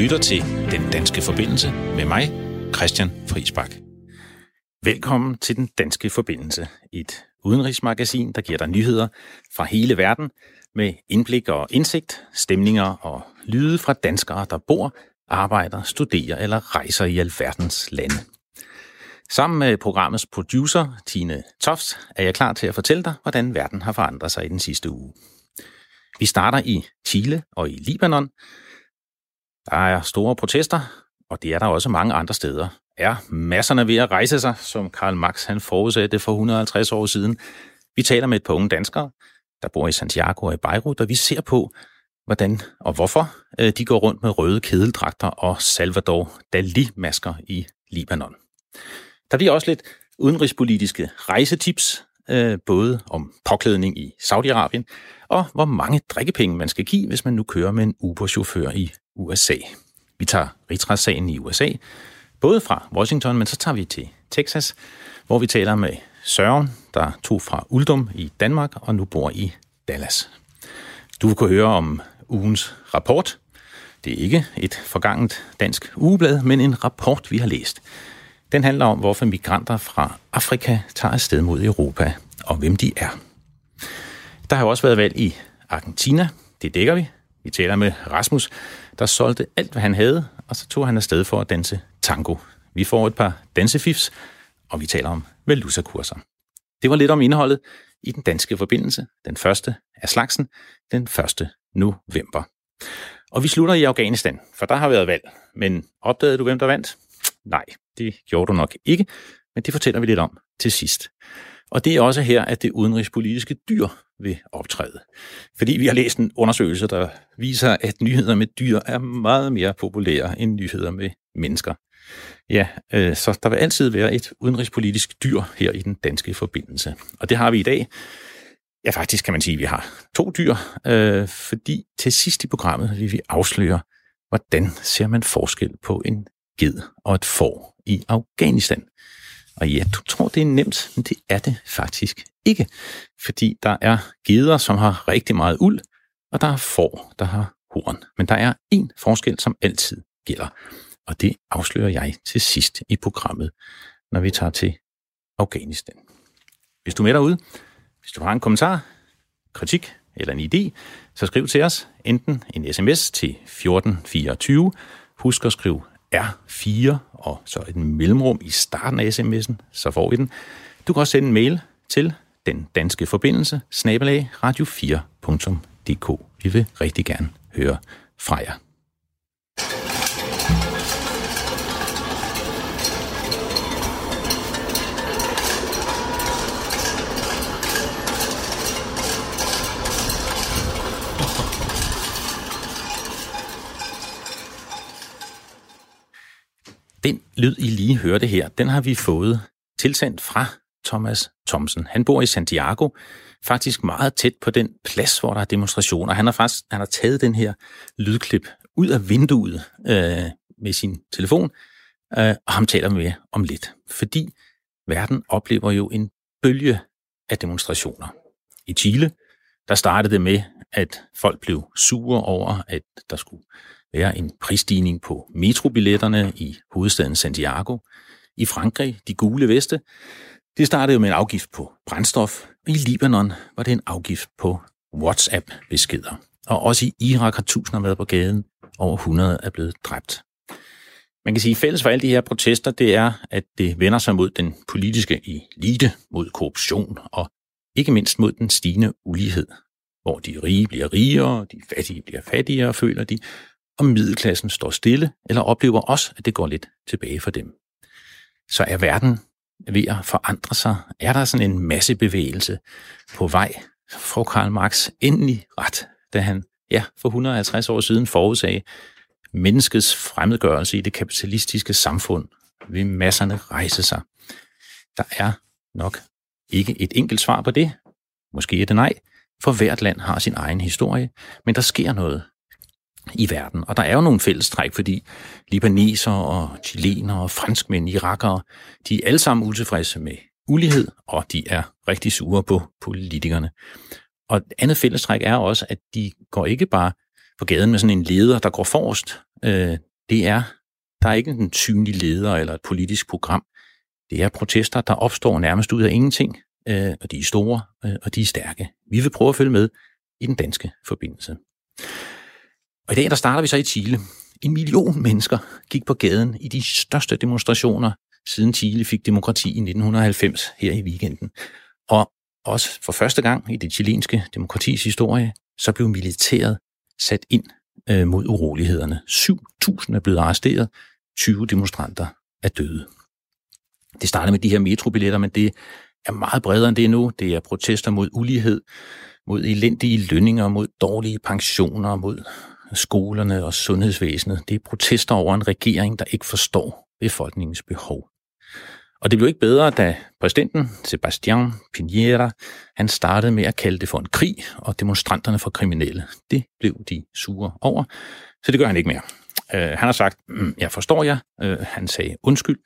lytter til Den Danske Forbindelse med mig, Christian Friisbak. Velkommen til Den Danske Forbindelse, et udenrigsmagasin, der giver dig nyheder fra hele verden med indblik og indsigt, stemninger og lyde fra danskere, der bor, arbejder, studerer eller rejser i alverdens lande. Sammen med programmets producer, Tine Tofts, er jeg klar til at fortælle dig, hvordan verden har forandret sig i den sidste uge. Vi starter i Chile og i Libanon. Der er store protester, og det er der også mange andre steder. Er masserne ved at rejse sig, som Karl Marx han forudsagde for 150 år siden. Vi taler med et par unge danskere, der bor i Santiago og i Beirut, og vi ser på, hvordan og hvorfor øh, de går rundt med røde kedeldragter og Salvador Dali-masker i Libanon. Der bliver også lidt udenrigspolitiske rejsetips, øh, både om påklædning i Saudi-Arabien, og hvor mange drikkepenge man skal give, hvis man nu kører med en Uber-chauffør i USA. Vi tager rigsretssagen i USA, både fra Washington, men så tager vi til Texas, hvor vi taler med Søren, der tog fra Uldum i Danmark og nu bor i Dallas. Du vil kunne høre om ugens rapport. Det er ikke et forgangent dansk ugeblad, men en rapport, vi har læst. Den handler om, hvorfor migranter fra Afrika tager afsted mod Europa, og hvem de er. Der har jo også været valg i Argentina. Det dækker vi. Vi taler med Rasmus, der solgte alt, hvad han havde, og så tog han afsted for at danse tango. Vi får et par dansefifs, og vi taler om valutakurser. Det var lidt om indholdet i den danske forbindelse, den første af slagsen, den 1. november. Og vi slutter i Afghanistan, for der har været valg. Men opdagede du, hvem der vandt? Nej, det gjorde du nok ikke, men det fortæller vi lidt om til sidst. Og det er også her, at det udenrigspolitiske dyr vil optræde. Fordi vi har læst en undersøgelse, der viser, at nyheder med dyr er meget mere populære end nyheder med mennesker. Ja, øh, så der vil altid være et udenrigspolitisk dyr her i den danske forbindelse. Og det har vi i dag. Ja, faktisk kan man sige, at vi har to dyr, øh, fordi til sidst i programmet vil vi afsløre, hvordan ser man forskel på en ged og et får i Afghanistan. Og ja, du tror, det er nemt, men det er det faktisk ikke. Fordi der er geder, som har rigtig meget uld, og der er får, der har horn. Men der er en forskel, som altid gælder. Og det afslører jeg til sidst i programmet, når vi tager til Afghanistan. Hvis du er med derude, hvis du har en kommentar, kritik eller en idé, så skriv til os enten en sms til 1424. Husk at skrive R4 og så et mellemrum i starten af sms'en, så får vi den. Du kan også sende en mail til den danske forbindelse, snabelag radio4.dk. Vi vil rigtig gerne høre fra jer. Den lyd, I lige hørte her, den har vi fået tilsendt fra Thomas Thomsen. Han bor i Santiago, faktisk meget tæt på den plads, hvor der er demonstrationer. Han har faktisk han har taget den her lydklip ud af vinduet øh, med sin telefon, øh, og ham taler med om lidt. Fordi verden oplever jo en bølge af demonstrationer. I Chile, der startede det med, at folk blev sure over, at der skulle være en prisstigning på metrobilletterne i hovedstaden Santiago. I Frankrig, de gule veste, det startede jo med en afgift på brændstof. I Libanon var det en afgift på WhatsApp-beskeder. Og også i Irak har tusinder været på gaden. Over 100 er blevet dræbt. Man kan sige, at fælles for alle de her protester, det er, at det vender sig mod den politiske elite, mod korruption og ikke mindst mod den stigende ulighed, hvor de rige bliver rigere, de fattige bliver fattigere, føler de, og middelklassen står stille, eller oplever også, at det går lidt tilbage for dem. Så er verden ved at forandre sig? Er der sådan en masse bevægelse på vej? Får Karl Marx endelig ret, da han ja, for 150 år siden forudsagde menneskets fremmedgørelse i det kapitalistiske samfund vil masserne rejse sig. Der er nok ikke et enkelt svar på det. Måske er det nej, for hvert land har sin egen historie, men der sker noget i verden. Og der er jo nogle fællestræk, fordi libaneser og chilener og franskmænd, irakere, de er alle sammen utilfredse med ulighed, og de er rigtig sure på politikerne. Og et andet fællestræk er også, at de går ikke bare på gaden med sådan en leder, der går forrest. Øh, det er, der er ikke en synlig leder eller et politisk program. Det er protester, der opstår nærmest ud af ingenting, øh, og de er store, øh, og de er stærke. Vi vil prøve at følge med i den danske forbindelse. Og i dag der starter vi så i Chile. En million mennesker gik på gaden i de største demonstrationer, siden Chile fik demokrati i 1990 her i weekenden. Og også for første gang i det chilenske demokratis historie, så blev militæret sat ind øh, mod urolighederne. 7.000 er blevet arresteret, 20 demonstranter er døde. Det startede med de her metrobilletter, men det er meget bredere end det nu. Det er protester mod ulighed, mod elendige lønninger, mod dårlige pensioner, mod skolerne og sundhedsvæsenet. Det er protester over en regering, der ikke forstår befolkningens behov. Og det blev ikke bedre, da præsidenten Sebastian Piñera, han startede med at kalde det for en krig, og demonstranterne for kriminelle. Det blev de sure over, så det gør han ikke mere. Uh, han har sagt, mm, jeg forstår jer. Uh, han sagde undskyld.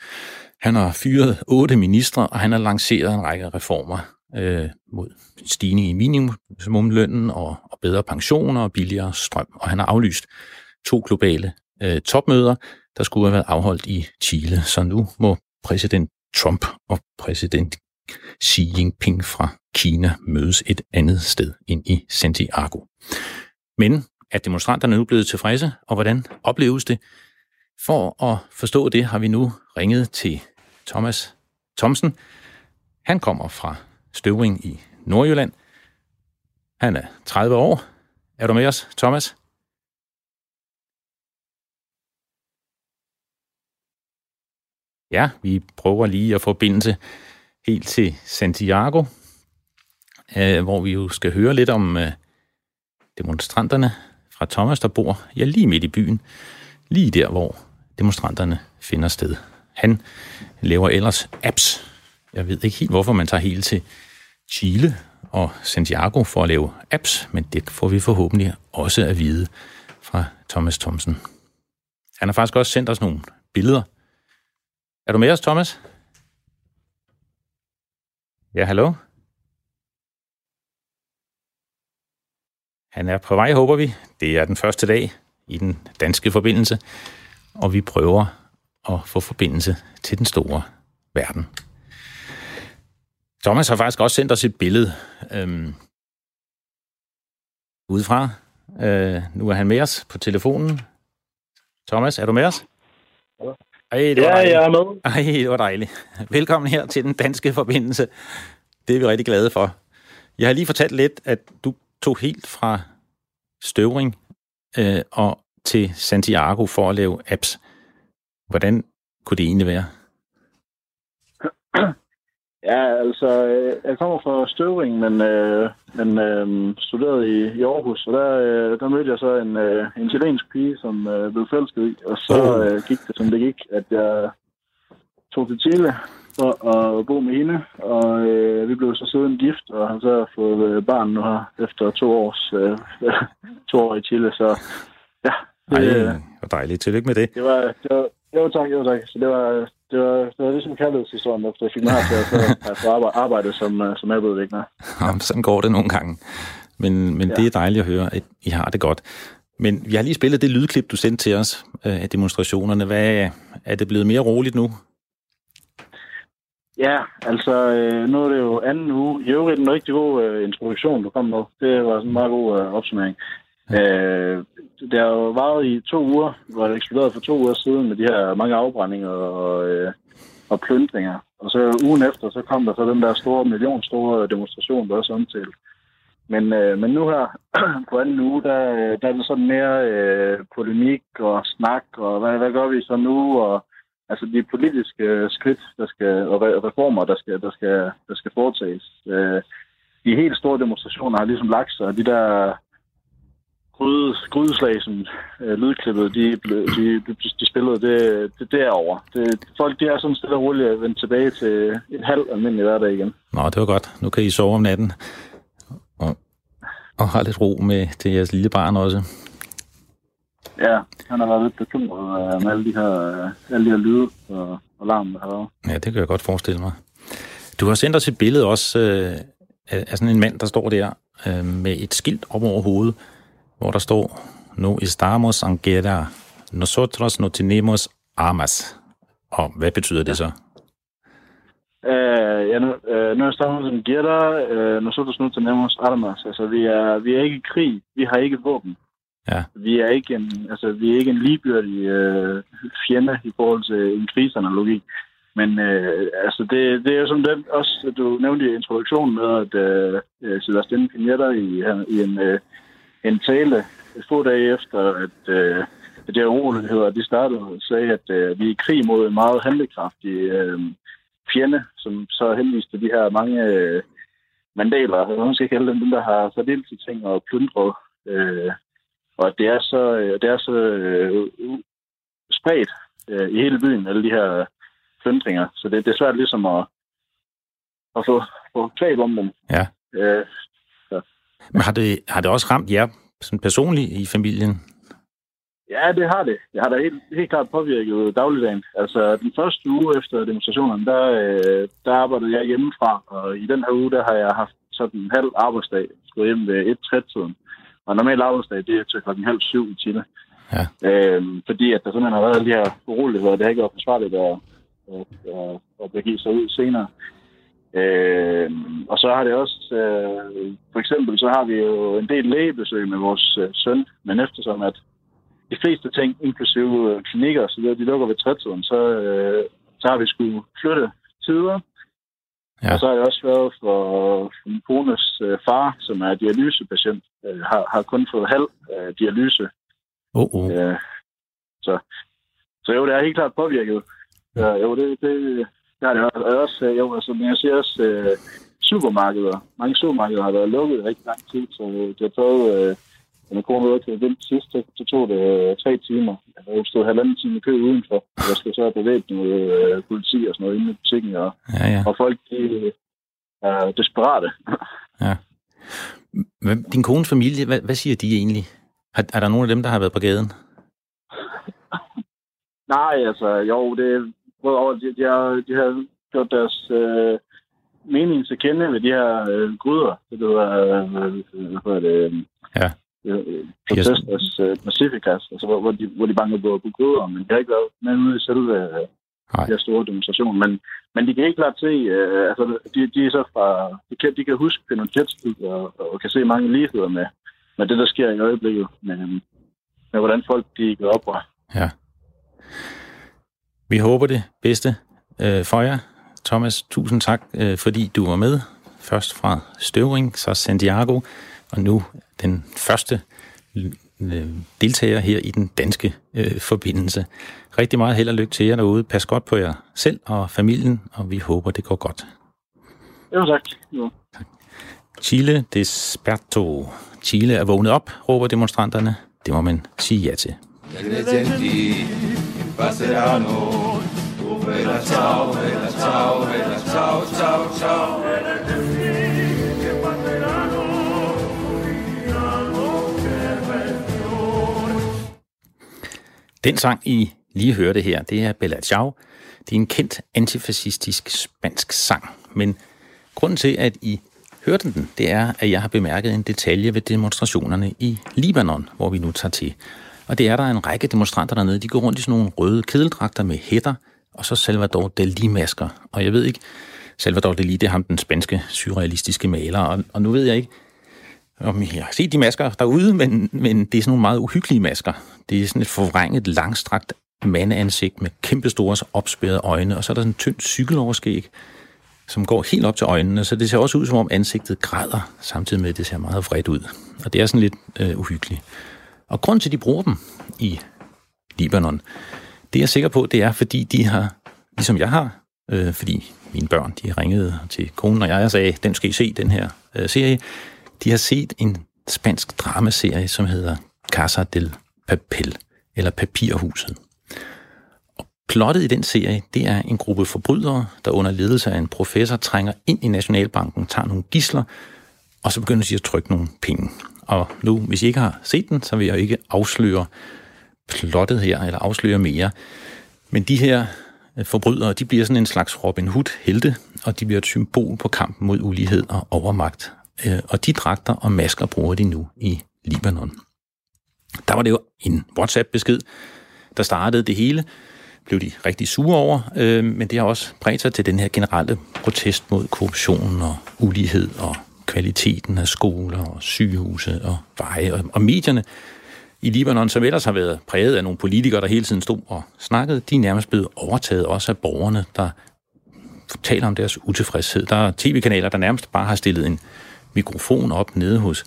Han har fyret otte ministre, og han har lanceret en række reformer øh, mod stigning i minimumlønnen og, og bedre pensioner og billigere strøm. Og han har aflyst to globale øh, topmøder, der skulle have været afholdt i Chile. Så nu må præsident Trump og præsident Xi Jinping fra Kina mødes et andet sted ind i Santiago. Men er demonstranterne nu blevet tilfredse, og hvordan opleves det? For at forstå det har vi nu ringet til Thomas Thomsen. Han kommer fra Støvring i Nordjylland. Han er 30 år. Er du med os, Thomas? Ja, vi prøver lige at forbindelse helt til Santiago, øh, hvor vi jo skal høre lidt om øh, demonstranterne fra Thomas, der bor ja, lige midt i byen, lige der, hvor demonstranterne finder sted. Han laver ellers apps. Jeg ved ikke helt, hvorfor man tager helt til Chile og Santiago for at lave apps, men det får vi forhåbentlig også at vide fra Thomas Thomsen. Han har faktisk også sendt os nogle billeder er du med os, Thomas? Ja, hallo? Han er på vej, håber vi. Det er den første dag i den danske forbindelse, og vi prøver at få forbindelse til den store verden. Thomas har faktisk også sendt os et billede øhm, udefra. Øh, nu er han med os på telefonen. Thomas, er du med os? Ja. Ej, det var ja, dejligt. jeg er med. Ej, det var dejligt. Velkommen her til den danske forbindelse. Det er vi rigtig glade for. Jeg har lige fortalt lidt, at du tog helt fra Støvring øh, og til Santiago for at lave apps. Hvordan kunne det egentlig være? Ja, altså, øh, jeg kommer fra Støvring, men, øh, men øh, studerede i, i Aarhus, og der, øh, der mødte jeg så en, øh, en chilensk pige, som øh, blev forelsket i, og så øh, gik det, som det gik, at jeg tog til Chile for at bo med hende, og øh, vi blev så siden gift, og har så fået øh, barn nu her, efter to, års, øh, to år i Chile, så ja. Det, Ej, hvor dejligt. Tillykke med det. Det var, det var, jo, tak, jo, tak. Så det var, det var, det var ligesom kærlighedshistorien, efter jeg fik mig til at få arbejde, arbejde som, uh, som appudvikler. Jamen, sådan går det nogle gange. Men, men ja. det er dejligt at høre, at I har det godt. Men vi har lige spillet det lydklip, du sendte til os uh, af demonstrationerne. Hvad, er det blevet mere roligt nu? Ja, altså øh, nu er det jo anden uge. I øvrigt en rigtig god øh, introduktion, du kom med. Det var sådan en meget god øh, opsummering. Øh, det har jo varet i to uger, hvor det eksploderede for to uger siden med de her mange afbrændinger og, øh, og plyndringer. Og så ugen efter, så kom der så den der store, millionstore demonstration, der også omtalt. Men, øh, men nu her på anden uge, der, øh, der er det sådan mere øh, polemik og snak, og hvad, hvad gør vi så nu? Og, altså de politiske øh, skridt der skal, og reformer, der skal, der skal, der skal foretages. Øh, de helt store demonstrationer har ligesom lagt sig, og de der gryde, grydeslag, som øh, lydklippet, de, de, de, de spillede, det, det derovre. Det, folk de er sådan stille og roligt vendt tilbage til et halvt almindeligt hverdag igen. Nå, det var godt. Nu kan I sove om natten. Og, og have lidt ro med til jeres lille barn også. Ja, han har været lidt bekymret øh, med alle de her, øh, alle de her lyde og, larm, der har Ja, det kan jeg godt forestille mig. Du har sendt os et billede også øh, af sådan en mand, der står der øh, med et skilt op over hovedet, hvor der står, nu estamos en guerra, nosotros no tenemos armas. Og hvad betyder det så? Uh, ja, nu, uh, nu estamos en guerra, uh, nosotros no tenemos armas. Altså, vi er, vi er ikke i krig. Vi har ikke våben. Ja. Vi er ikke en, altså, vi er ikke en ligebyrdig uh, fjende i forhold til en krigsanalogi. Men øh, altså det, det er jo som den, også du nævnte i introduktionen med, at øh, Sebastian Pinetta i, i en, øh, en tale få dage efter, at øh, det her uroligheder, de startede, sagde, at øh, vi er i krig mod en meget handlekraftig øh, fjende, som så henviste de her mange øh, mandaler, jeg måske kalde dem, dem der har sat ind til ting og plyndret. Øh, og at det er så, øh, det er så øh, spredt øh, i hele byen, alle de her plyndringer. Så det, det er svært ligesom at, at få, få greb om dem. Ja. Øh. Men har det, har det også ramt jer sådan personligt i familien? Ja, det har det. Det har da helt, helt klart påvirket dagligdagen. Altså, den første uge efter demonstrationen, der, øh, der arbejdede jeg hjemmefra, og i den her uge, der har jeg haft sådan en halv arbejdsdag, skulle hjem ved 1.30-tiden. Og normal arbejdsdag, det er til klokken halv syv i Chile. Ja. Øhm, fordi at der simpelthen har været de her uroligheder, det har ikke været forsvarligt at, at, at, at begive sig ud senere. Øh, og så har det også, øh, for eksempel, så har vi jo en del lægebesøg med vores øh, søn, men eftersom at de fleste ting, inklusive øh, klinikker så de lukker ved trætiden, så, øh, så har vi skulle flytte tider. Ja. Og så har det også været for, for min kones øh, far, som er dialysepatient, øh, har, har kun fået halv øh, dialyse. Oh, oh. Øh, så, så jo, det er helt klart påvirket. Ja, jo, det, det, det har det også. Jo, altså, men jeg ser også øh, supermarkeder. Mange supermarkeder har været lukket rigtig lang tid, så det har taget... Øh, når kone var til den sidste, så tog det øh, tre timer. Jeg stod halvanden time i kø udenfor. Jeg skal så bevæge noget øh, politi og sådan noget inde i butikken. Og, ja, ja. og folk, de øh, er desperate. ja. Men din kones familie, hvad, hvad siger de egentlig? Er, er der nogen af dem, der har været på gaden? Nej, altså, jo, det er både over, de, de, har, de har gjort deres øh, mening til kende ved de her øh, gryder. Det hedder, øh, hvad hedder det, øh, ja. øh, protesters øh, Pacificas, altså, hvor, hvor, de, hvor de banker på, på gryder, men de har ikke været med ude i selve øh, de her store demonstrationer. Men, men de kan ikke klart se, øh, altså, de, de er så fra, de kan, de kan huske Pinochets og, og kan se mange ligheder med, med det, der sker i øjeblikket, med, med hvordan folk de går op. Ja. Vi håber det bedste øh, for jer. Thomas, tusind tak, øh, fordi du var med. Først fra Støvring, så Santiago, og nu den første øh, deltager her i den danske øh, forbindelse. Rigtig meget held og lykke til jer derude. Pas godt på jer selv og familien, og vi håber, det går godt. Jo, tak. Jo. tak. Chile desperto. Chile er vågnet op, råber demonstranterne. Det må man sige ja til. Passerano, vela ciao, vela ciao, vela ciao, ciao, ciao. Den sang, I lige hørte her, det er Bella Ciao. Det er en kendt antifascistisk spansk sang, men grunden til, at I hørte den, det er, at jeg har bemærket en detalje ved demonstrationerne i Libanon, hvor vi nu tager til. Og det er der en række demonstranter dernede. De går rundt i sådan nogle røde kedeldragter med hætter, og så Salvador Dalí-masker. Og jeg ved ikke, Salvador Dalí, det er ham, den spanske surrealistiske maler. Og, og nu ved jeg ikke, om I har set de masker derude, men, men det er sådan nogle meget uhyggelige masker. Det er sådan et forvrænget, langstrakt mandeansigt med kæmpestore opspærrede øjne, og så er der sådan en tynd cykeloverskæg, som går helt op til øjnene, så det ser også ud, som om ansigtet græder, samtidig med, at det ser meget vredt ud. Og det er sådan lidt øh, uhyggeligt. Og grund til, at de bruger dem i Libanon, det er jeg sikker på, det er, fordi de har, ligesom jeg har, øh, fordi mine børn, de ringede til konen og jeg og sagde, den skal I se, den her øh, serie. De har set en spansk dramaserie, som hedder Casa del Papel, eller Papirhuset. Og plottet i den serie, det er en gruppe forbrydere, der under ledelse af en professor trænger ind i Nationalbanken, tager nogle gisler, og så begynder de at trykke nogle penge. Og nu, hvis I ikke har set den, så vil jeg ikke afsløre plottet her, eller afsløre mere. Men de her øh, forbrydere, de bliver sådan en slags Robin Hood-helte, og de bliver et symbol på kampen mod ulighed og overmagt. Øh, og de dragter og masker bruger de nu i Libanon. Der var det jo en WhatsApp-besked, der startede det hele, blev de rigtig sure over, øh, men det har også bredt sig til den her generelle protest mod korruption og ulighed og kvaliteten af skoler og sygehuse og veje og, og medierne i Libanon, som ellers har været præget af nogle politikere, der hele tiden stod og snakkede, de er nærmest blevet overtaget også af borgerne, der taler om deres utilfredshed. Der er tv-kanaler, der nærmest bare har stillet en mikrofon op nede hos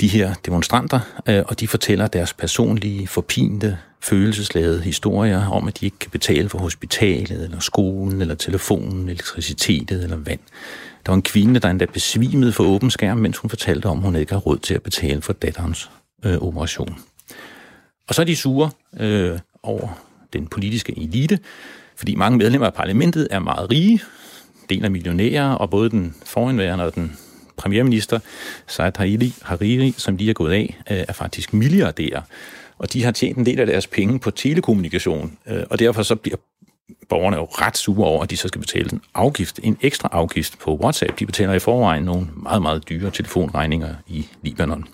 de her demonstranter, øh, og de fortæller deres personlige, forpinte, følelsesladede historier om, at de ikke kan betale for hospitalet, eller skolen, eller telefonen, elektricitetet eller vand. Der var en kvinde, der endda besvimede for åben skærm, mens hun fortalte om, at hun ikke har råd til at betale for datterens øh, operation. Og så er de sure øh, over den politiske elite, fordi mange medlemmer af parlamentet er meget rige, del af millionærer, og både den foranværende og den premierminister, Saad Hariri, Hariri som lige er gået af, øh, er faktisk milliardærer. Og de har tjent en del af deres penge på telekommunikation, øh, og derfor så bliver borgerne jo ret sure over, at de så skal betale en afgift, en ekstra afgift på WhatsApp. De betaler i forvejen nogle meget, meget dyre telefonregninger i Libanon.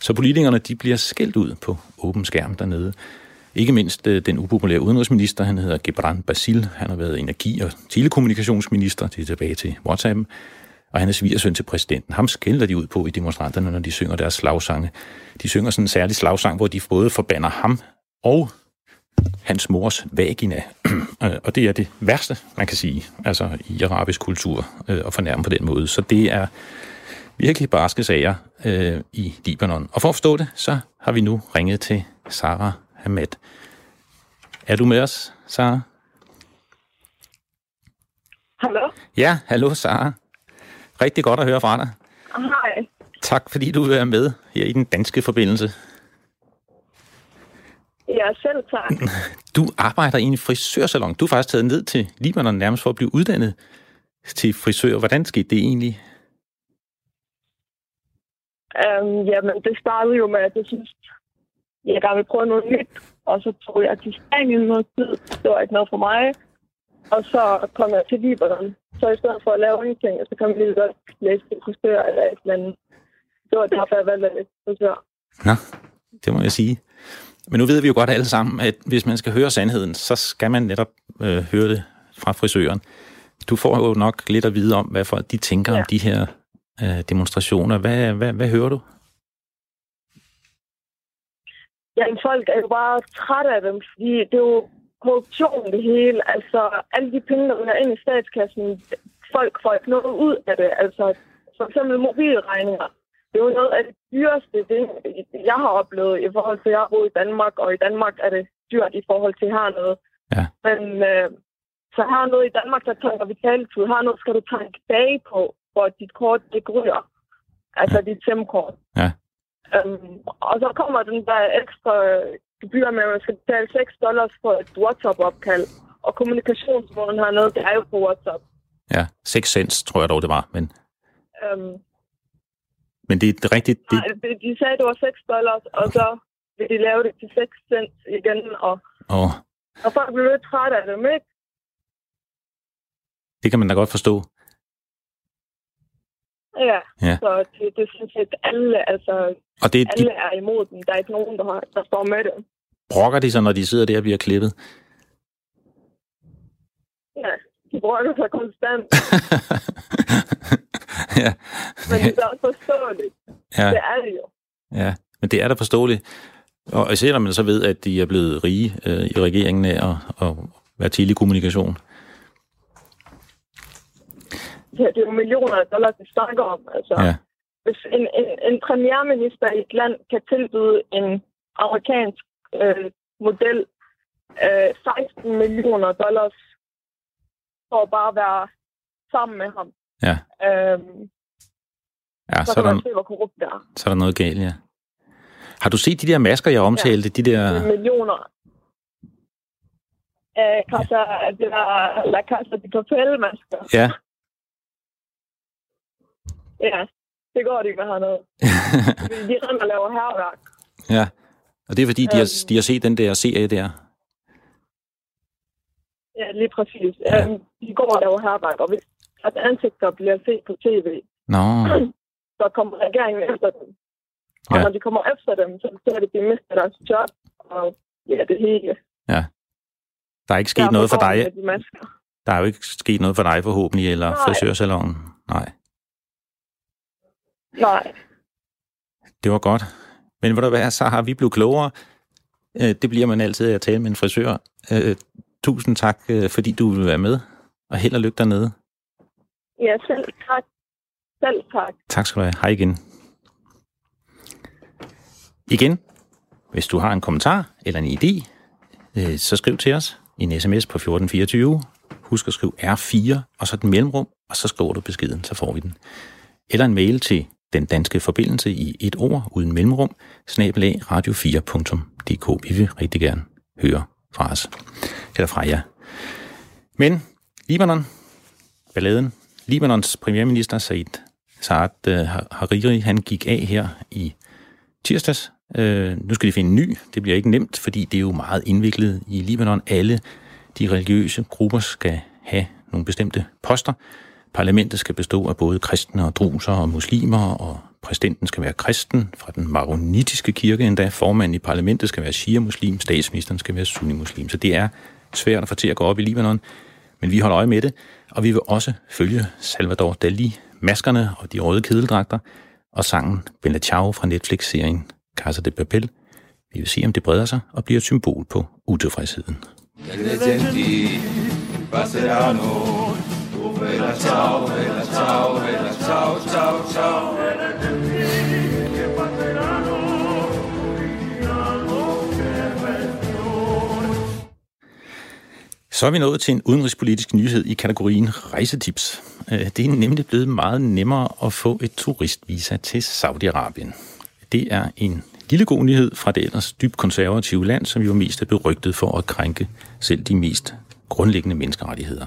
Så politikerne de bliver skældt ud på åben skærm dernede. Ikke mindst øh, den upopulære udenrigsminister, han hedder Gebran Basil. Han har været energi- og telekommunikationsminister, det er tilbage til WhatsApp. Og han er svigersøn til præsidenten. Ham skælder de ud på i demonstranterne, når de synger deres slagsange. De synger sådan en særlig slagsang, hvor de både forbander ham og hans mors vagina. Øh, og det er det værste, man kan sige, altså i arabisk kultur, øh, at fornærme på den måde. Så det er virkelig barske sager øh, i Libanon. Og for at forstå det, så har vi nu ringet til Sara Hamad. Er du med os, Sara? Hallo? Ja, hallo Sara. Rigtig godt at høre fra dig. Hej. Tak fordi du vil være med her i den danske forbindelse. Ja, selv tak. Du arbejder i en frisørsalon. Du er faktisk taget ned til Libanon nærmest for at blive uddannet til frisør. Hvordan skete det egentlig? Um, jamen, det startede jo med, at jeg synes, jeg gerne vil prøve noget nyt. Og så tog jeg til Spanien noget tid. Det var ikke noget for mig. Og så kom jeg til Libanon. Så i stedet for at lave ingenting, så kom jeg lige godt læse til frisør eller et eller andet. Det var derfor, jeg valgte at læse frisør. Nå, det må jeg sige. Men nu ved vi jo godt alle sammen, at hvis man skal høre sandheden, så skal man netop øh, høre det fra frisøren. Du får jo nok lidt at vide om, hvad folk de tænker ja. om de her øh, demonstrationer. Hvad, hvad, hvad hører du? Jamen, folk er jo bare trætte af dem, fordi det er jo korruption det hele. Altså, alle de penge, der er ind i statskassen, folk får ikke noget ud af det. Altså, for eksempel mobilregninger. Det er jo noget af det dyreste, det, jeg har oplevet i forhold til, at jeg boet i Danmark, og i Danmark er det dyrt i forhold til hernede. Ja. Men øh, så har noget i Danmark, der tanker vi taletid. Har noget, skal du tanke bag på, for at dit kort det ryger. Altså ja. dit SIM-kort. Ja. Um, og så kommer den der ekstra gebyr med, at man skal betale 6 dollars for et WhatsApp-opkald. Og kommunikationsmåden hernede, det er jo på WhatsApp. Ja, 6 cents tror jeg dog, det var. Men, Um, men det er rigtigt. Det, nej, de, de sagde, det var 6 dollars, og så vil de lave det til 6 cents igen. Og, åh, og folk bliver lidt trætte af dem, ikke? det kan man da godt forstå. Ja, Ja. så det, det synes jeg, at alle, altså, Og det, de alle er imod dem. Der er ikke nogen, der, har, der står med det. brokker de sig, når de sidder der og bliver klippet. Ja, de bruger sig konstant, ja. men det er også forståeligt. ja. Det er det jo. Ja, men det er da forståeligt. Og især når man så ved, at de er blevet rige øh, i regeringen af at, at være til Ja, det er jo millioner af dollars, vi snakker om. Altså, Ja, hvis en, en, en premierminister i et land kan tilbyde en amerikansk øh, model øh, 16 millioner dollars for at bare være sammen med ham, ja, øhm, ja så, så, er kan man der, se, hvor korrupt det er. så er der noget galt, ja. Har du set de der masker, jeg omtalte? De der... Det er millioner. Øh, Casa, det er La Casa de Papel-masker. Ja, Ja, det går de ikke med hernede. De render og laver herværk. ja. Og det er fordi, de har, Øhm. de har set den der serie der. Ja, lige præcis. Ja. Øhm, de går og laver herværk, og hvis at ansigter bliver set på tv, Nå, så kommer regeringen efter dem. Og Ja. når de kommer efter dem, så betyder det, at de mister deres job, og Ja, det hele. Ja. Der er ikke sket Derfor noget for dig. de. Der er jo ikke sket noget for dig forhåbentlig, eller Nej. frisørsalongen. Nej, Nej. det var godt. Men hvad der være, så har vi blevet klogere. Øh, Det bliver man altid af at tale med en frisør. Øh, Tusind tak, øh, fordi du vil være med. Og held og lykke dernede. Ja, selv tak. Selv tak. Tak skal du have. Hej igen. Igen, hvis du har en kommentar eller en idé, så skriv til os en sms på 1424. Husk at skrive R4, og så den mellemrum, og så skriver du beskeden, så får vi den. Eller en mail til den danske forbindelse i et ord uden mellemrum, snabelag radio4.dk. Vi vil rigtig gerne høre fra os, eller fra jer. Men Libanon, balladen. Libanons premierminister Said Saad øh, Hariri, han gik af her i tirsdags. Øh, nu skal de finde en ny. Det bliver ikke nemt, fordi det er jo meget indviklet i Libanon. Alle de religiøse grupper skal have nogle bestemte poster. Parlamentet skal bestå af både kristne og druser og muslimer, og præsidenten skal være kristen fra den maronitiske kirke endda. Formanden i parlamentet skal være shia-muslim, statsministeren skal være sunni-muslim. Så det er svært at få til at gå op i Libanon, men vi holder øje med det, og vi vil også følge Salvador Dali, maskerne og de røde kedeldragter, og sangen Bella Ciao fra Netflix-serien Casa de Papel. Vi vil se, om det breder sig og bliver et symbol på utilfredsheden eller tau, eller ciao, eller tau, tau, tau. Så er vi nået til en udenrigspolitisk nyhed i kategorien rejsetips. Øh, det er nemlig blevet meget nemmere at få et turistvisa til Saudi-Arabien. Det er en lille god nyhed fra det ellers dybt konservative land, som jo mest er berygtet for at krænke selv de mest grundlæggende menneskerettigheder.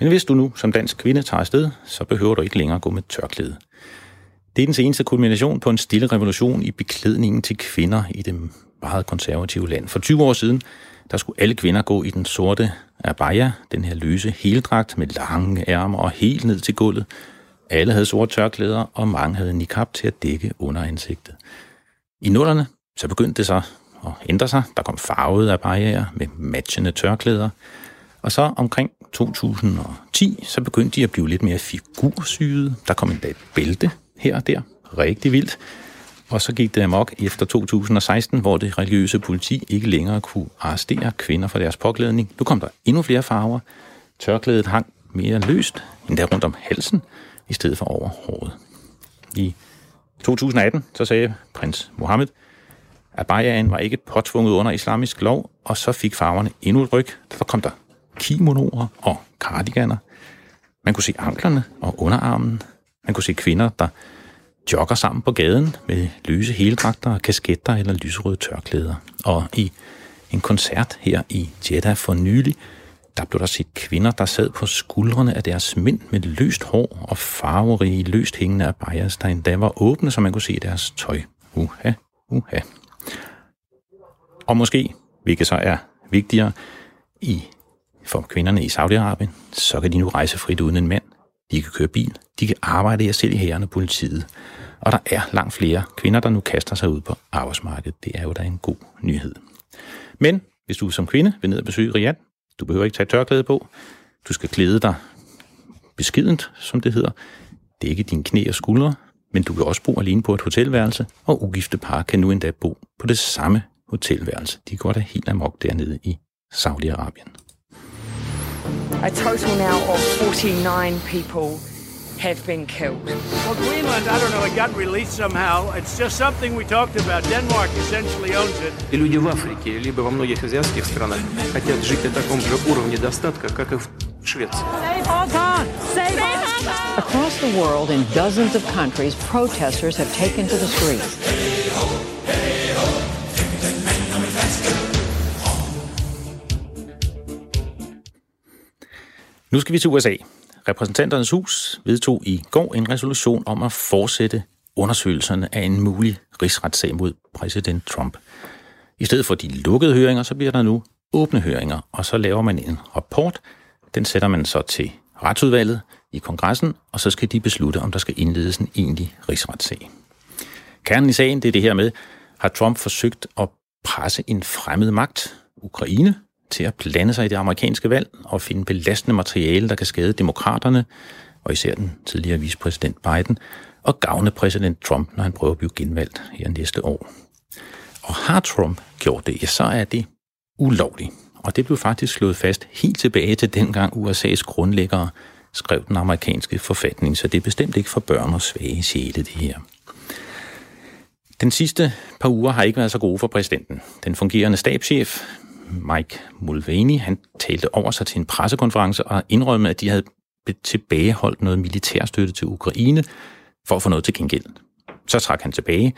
Men hvis du nu som dansk kvinde tager afsted, så behøver du ikke længere gå med tørklæde. Det er den seneste kulmination på en stille revolution i beklædningen til kvinder i det meget konservative land. For 20 år siden, der skulle alle kvinder gå i den sorte abaya, den her løse heldragt med lange ærmer og helt ned til gulvet. Alle havde sorte tørklæder, og mange havde niqab til at dække under ansigtet. I nullerne, så begyndte det så at ændre sig. Der kom farvede abayaer med matchende tørklæder. Og så omkring 2010, så begyndte de at blive lidt mere figursyede. Der kom endda et bælte her og der. Rigtig vildt. Og så gik det amok efter 2016, hvor det religiøse politi ikke længere kunne arrestere kvinder for deres påklædning. Nu kom der endnu flere farver. Tørklædet hang mere løst, endda rundt om halsen, i stedet for over håret. I 2018, så sagde prins Mohammed, at bajaen var ikke påtvunget under islamisk lov, og så fik farverne endnu et ryg. Der kom der kimonoer og cardiganer. Man kunne se anklerne og underarmen. Man kunne se kvinder, der jogger sammen på gaden med løse heldragter, kasketter eller lyserøde tørklæder. Og i en koncert her i Jeddah for nylig, der blev der set kvinder, der sad på skuldrene af deres mænd med løst hår og farverige, løst hængende abayas, der endda var åbne, så man kunne se deres tøj. Uha, uha. Og måske, hvilket så er vigtigere, i for kvinderne i Saudi-Arabien, så kan de nu rejse frit uden en mand. De kan køre bil, de kan arbejde i selv i hæren og politiet. Og der er langt flere kvinder, der nu kaster sig ud på arbejdsmarkedet. Det er jo da en god nyhed. Men hvis du som kvinde vil ned og besøge Riyadh, du behøver ikke tage tørklæde på. Du skal klæde dig beskedent, som det hedder. Det er ikke dine knæ og skuldre, men du kan også bo alene på et hotelværelse, og ugifte par kan nu endda bo på det samme hotelværelse. De går da helt amok dernede i Saudi-Arabien. A total now of 49 people have been killed. Well, Greenland, I don't know, it got released somehow. It's just something we talked about. Denmark essentially owns it. И люди в Африке, либо во многих азиатских странах хотят жить на таком же уровне достатка, как и в Швеции. Across the world, in dozens of countries, protesters have taken to the streets. Nu skal vi til USA. Repræsentanternes hus vedtog i går en resolution om at fortsætte undersøgelserne af en mulig rigsretssag mod præsident Trump. I stedet for de lukkede høringer, så bliver der nu åbne høringer, og så laver man en rapport. Den sætter man så til retsudvalget i kongressen, og så skal de beslutte, om der skal indledes en egentlig rigsretssag. Kernen i sagen, det er det her med, har Trump forsøgt at presse en fremmed magt, Ukraine, til at blande sig i det amerikanske valg og finde belastende materiale, der kan skade demokraterne, og især den tidligere vicepræsident Biden, og gavne præsident Trump, når han prøver at blive genvalgt her næste år. Og har Trump gjort det, ja, så er det ulovligt. Og det blev faktisk slået fast helt tilbage til dengang USA's grundlæggere skrev den amerikanske forfatning, så det er bestemt ikke for børn og svage sjæle, det her. Den sidste par uger har ikke været så gode for præsidenten. Den fungerende stabschef, Mike Mulvaney, han talte over sig til en pressekonference og indrømmede, at de havde tilbageholdt noget militærstøtte til Ukraine for at få noget til gengæld. Så trak han tilbage,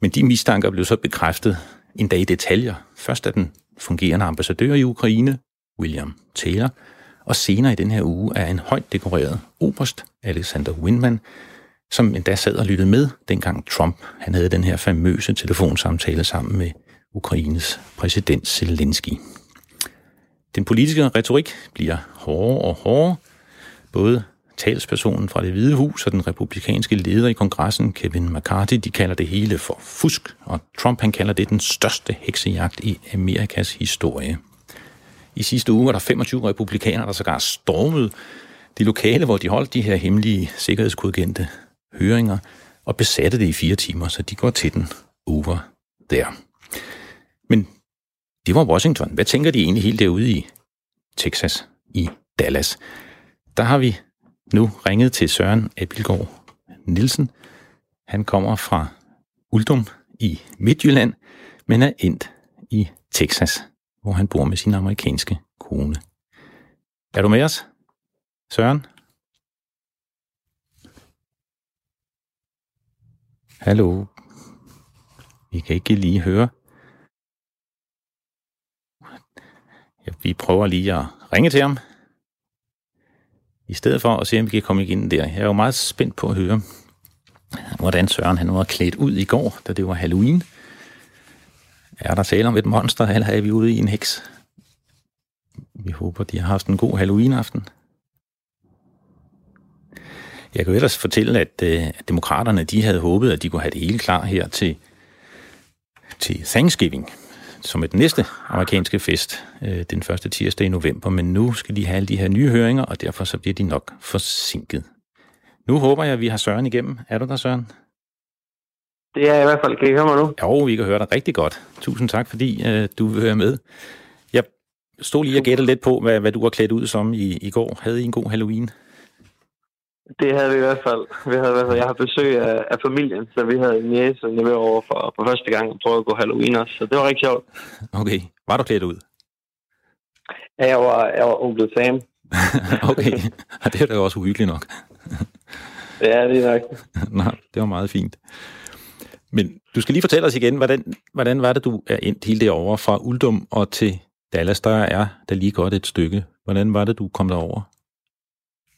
men de mistanker blev så bekræftet endda i detaljer. Først af den fungerende ambassadør i Ukraine, William Taylor, og senere i den her uge er en højt dekoreret oberst, Alexander Windman, som endda sad og lyttede med, dengang Trump han havde den her famøse telefonsamtale sammen med Ukraines præsident Zelensky. Den politiske retorik bliver hårdere og hårdere. Både talspersonen fra det Hvide Hus og den republikanske leder i kongressen, Kevin McCarthy, de kalder det hele for fusk, og Trump han kalder det den største heksejagt i Amerikas historie. I sidste uge var der 25 republikanere, der sågar stormede de lokale, hvor de holdt de her hemmelige sikkerhedskodkendte høringer, og besatte det i fire timer, så de går til den over der. Men det var Washington. Hvad tænker de egentlig helt derude i Texas, i Dallas? Der har vi nu ringet til Søren Abilgaard Nielsen. Han kommer fra Uldum i Midtjylland, men er endt i Texas, hvor han bor med sin amerikanske kone. Er du med os, Søren? Hallo? Vi kan ikke lige høre. Ja, vi prøver lige at ringe til ham. I stedet for at se, om vi kan komme igen der. Jeg er jo meget spændt på at høre, hvordan Søren han var klædt ud i går, da det var Halloween. Er der tale om et monster, eller er vi ude i en heks? Vi håber, de har haft en god Halloween-aften. Jeg kan jo ellers fortælle, at, øh, at demokraterne de havde håbet, at de kunne have det hele klar her til, til Thanksgiving, som et næste amerikanske fest øh, den første tirsdag i november, men nu skal de have alle de her nye høringer, og derfor så bliver de nok forsinket. Nu håber jeg, at vi har Søren igennem. Er du der, Søren? Det er jeg i hvert fald. Kan I høre mig nu? Jo, vi kan høre dig rigtig godt. Tusind tak, fordi øh, du vil høre med. Jeg stod lige og gætte lidt på, hvad, hvad du var klædt ud som i, i går. Havde I en god Halloween? Det havde vi i hvert fald. Vi havde i hvert fald jeg har besøg af, af familien, så vi havde en jæse og over for, for første gang og prøve at gå Halloween også. Så det var rigtig sjovt. Okay. Var du klædt ud? Ja, jeg var, jeg var onkel Sam. okay. det er da også uhyggeligt nok. ja, det er nok. Nå, det var meget fint. Men du skal lige fortælle os igen, hvordan, hvordan var det, du er endt hele derovre fra Uldum og til Dallas? Der er der lige godt et stykke. Hvordan var det, du kom derover?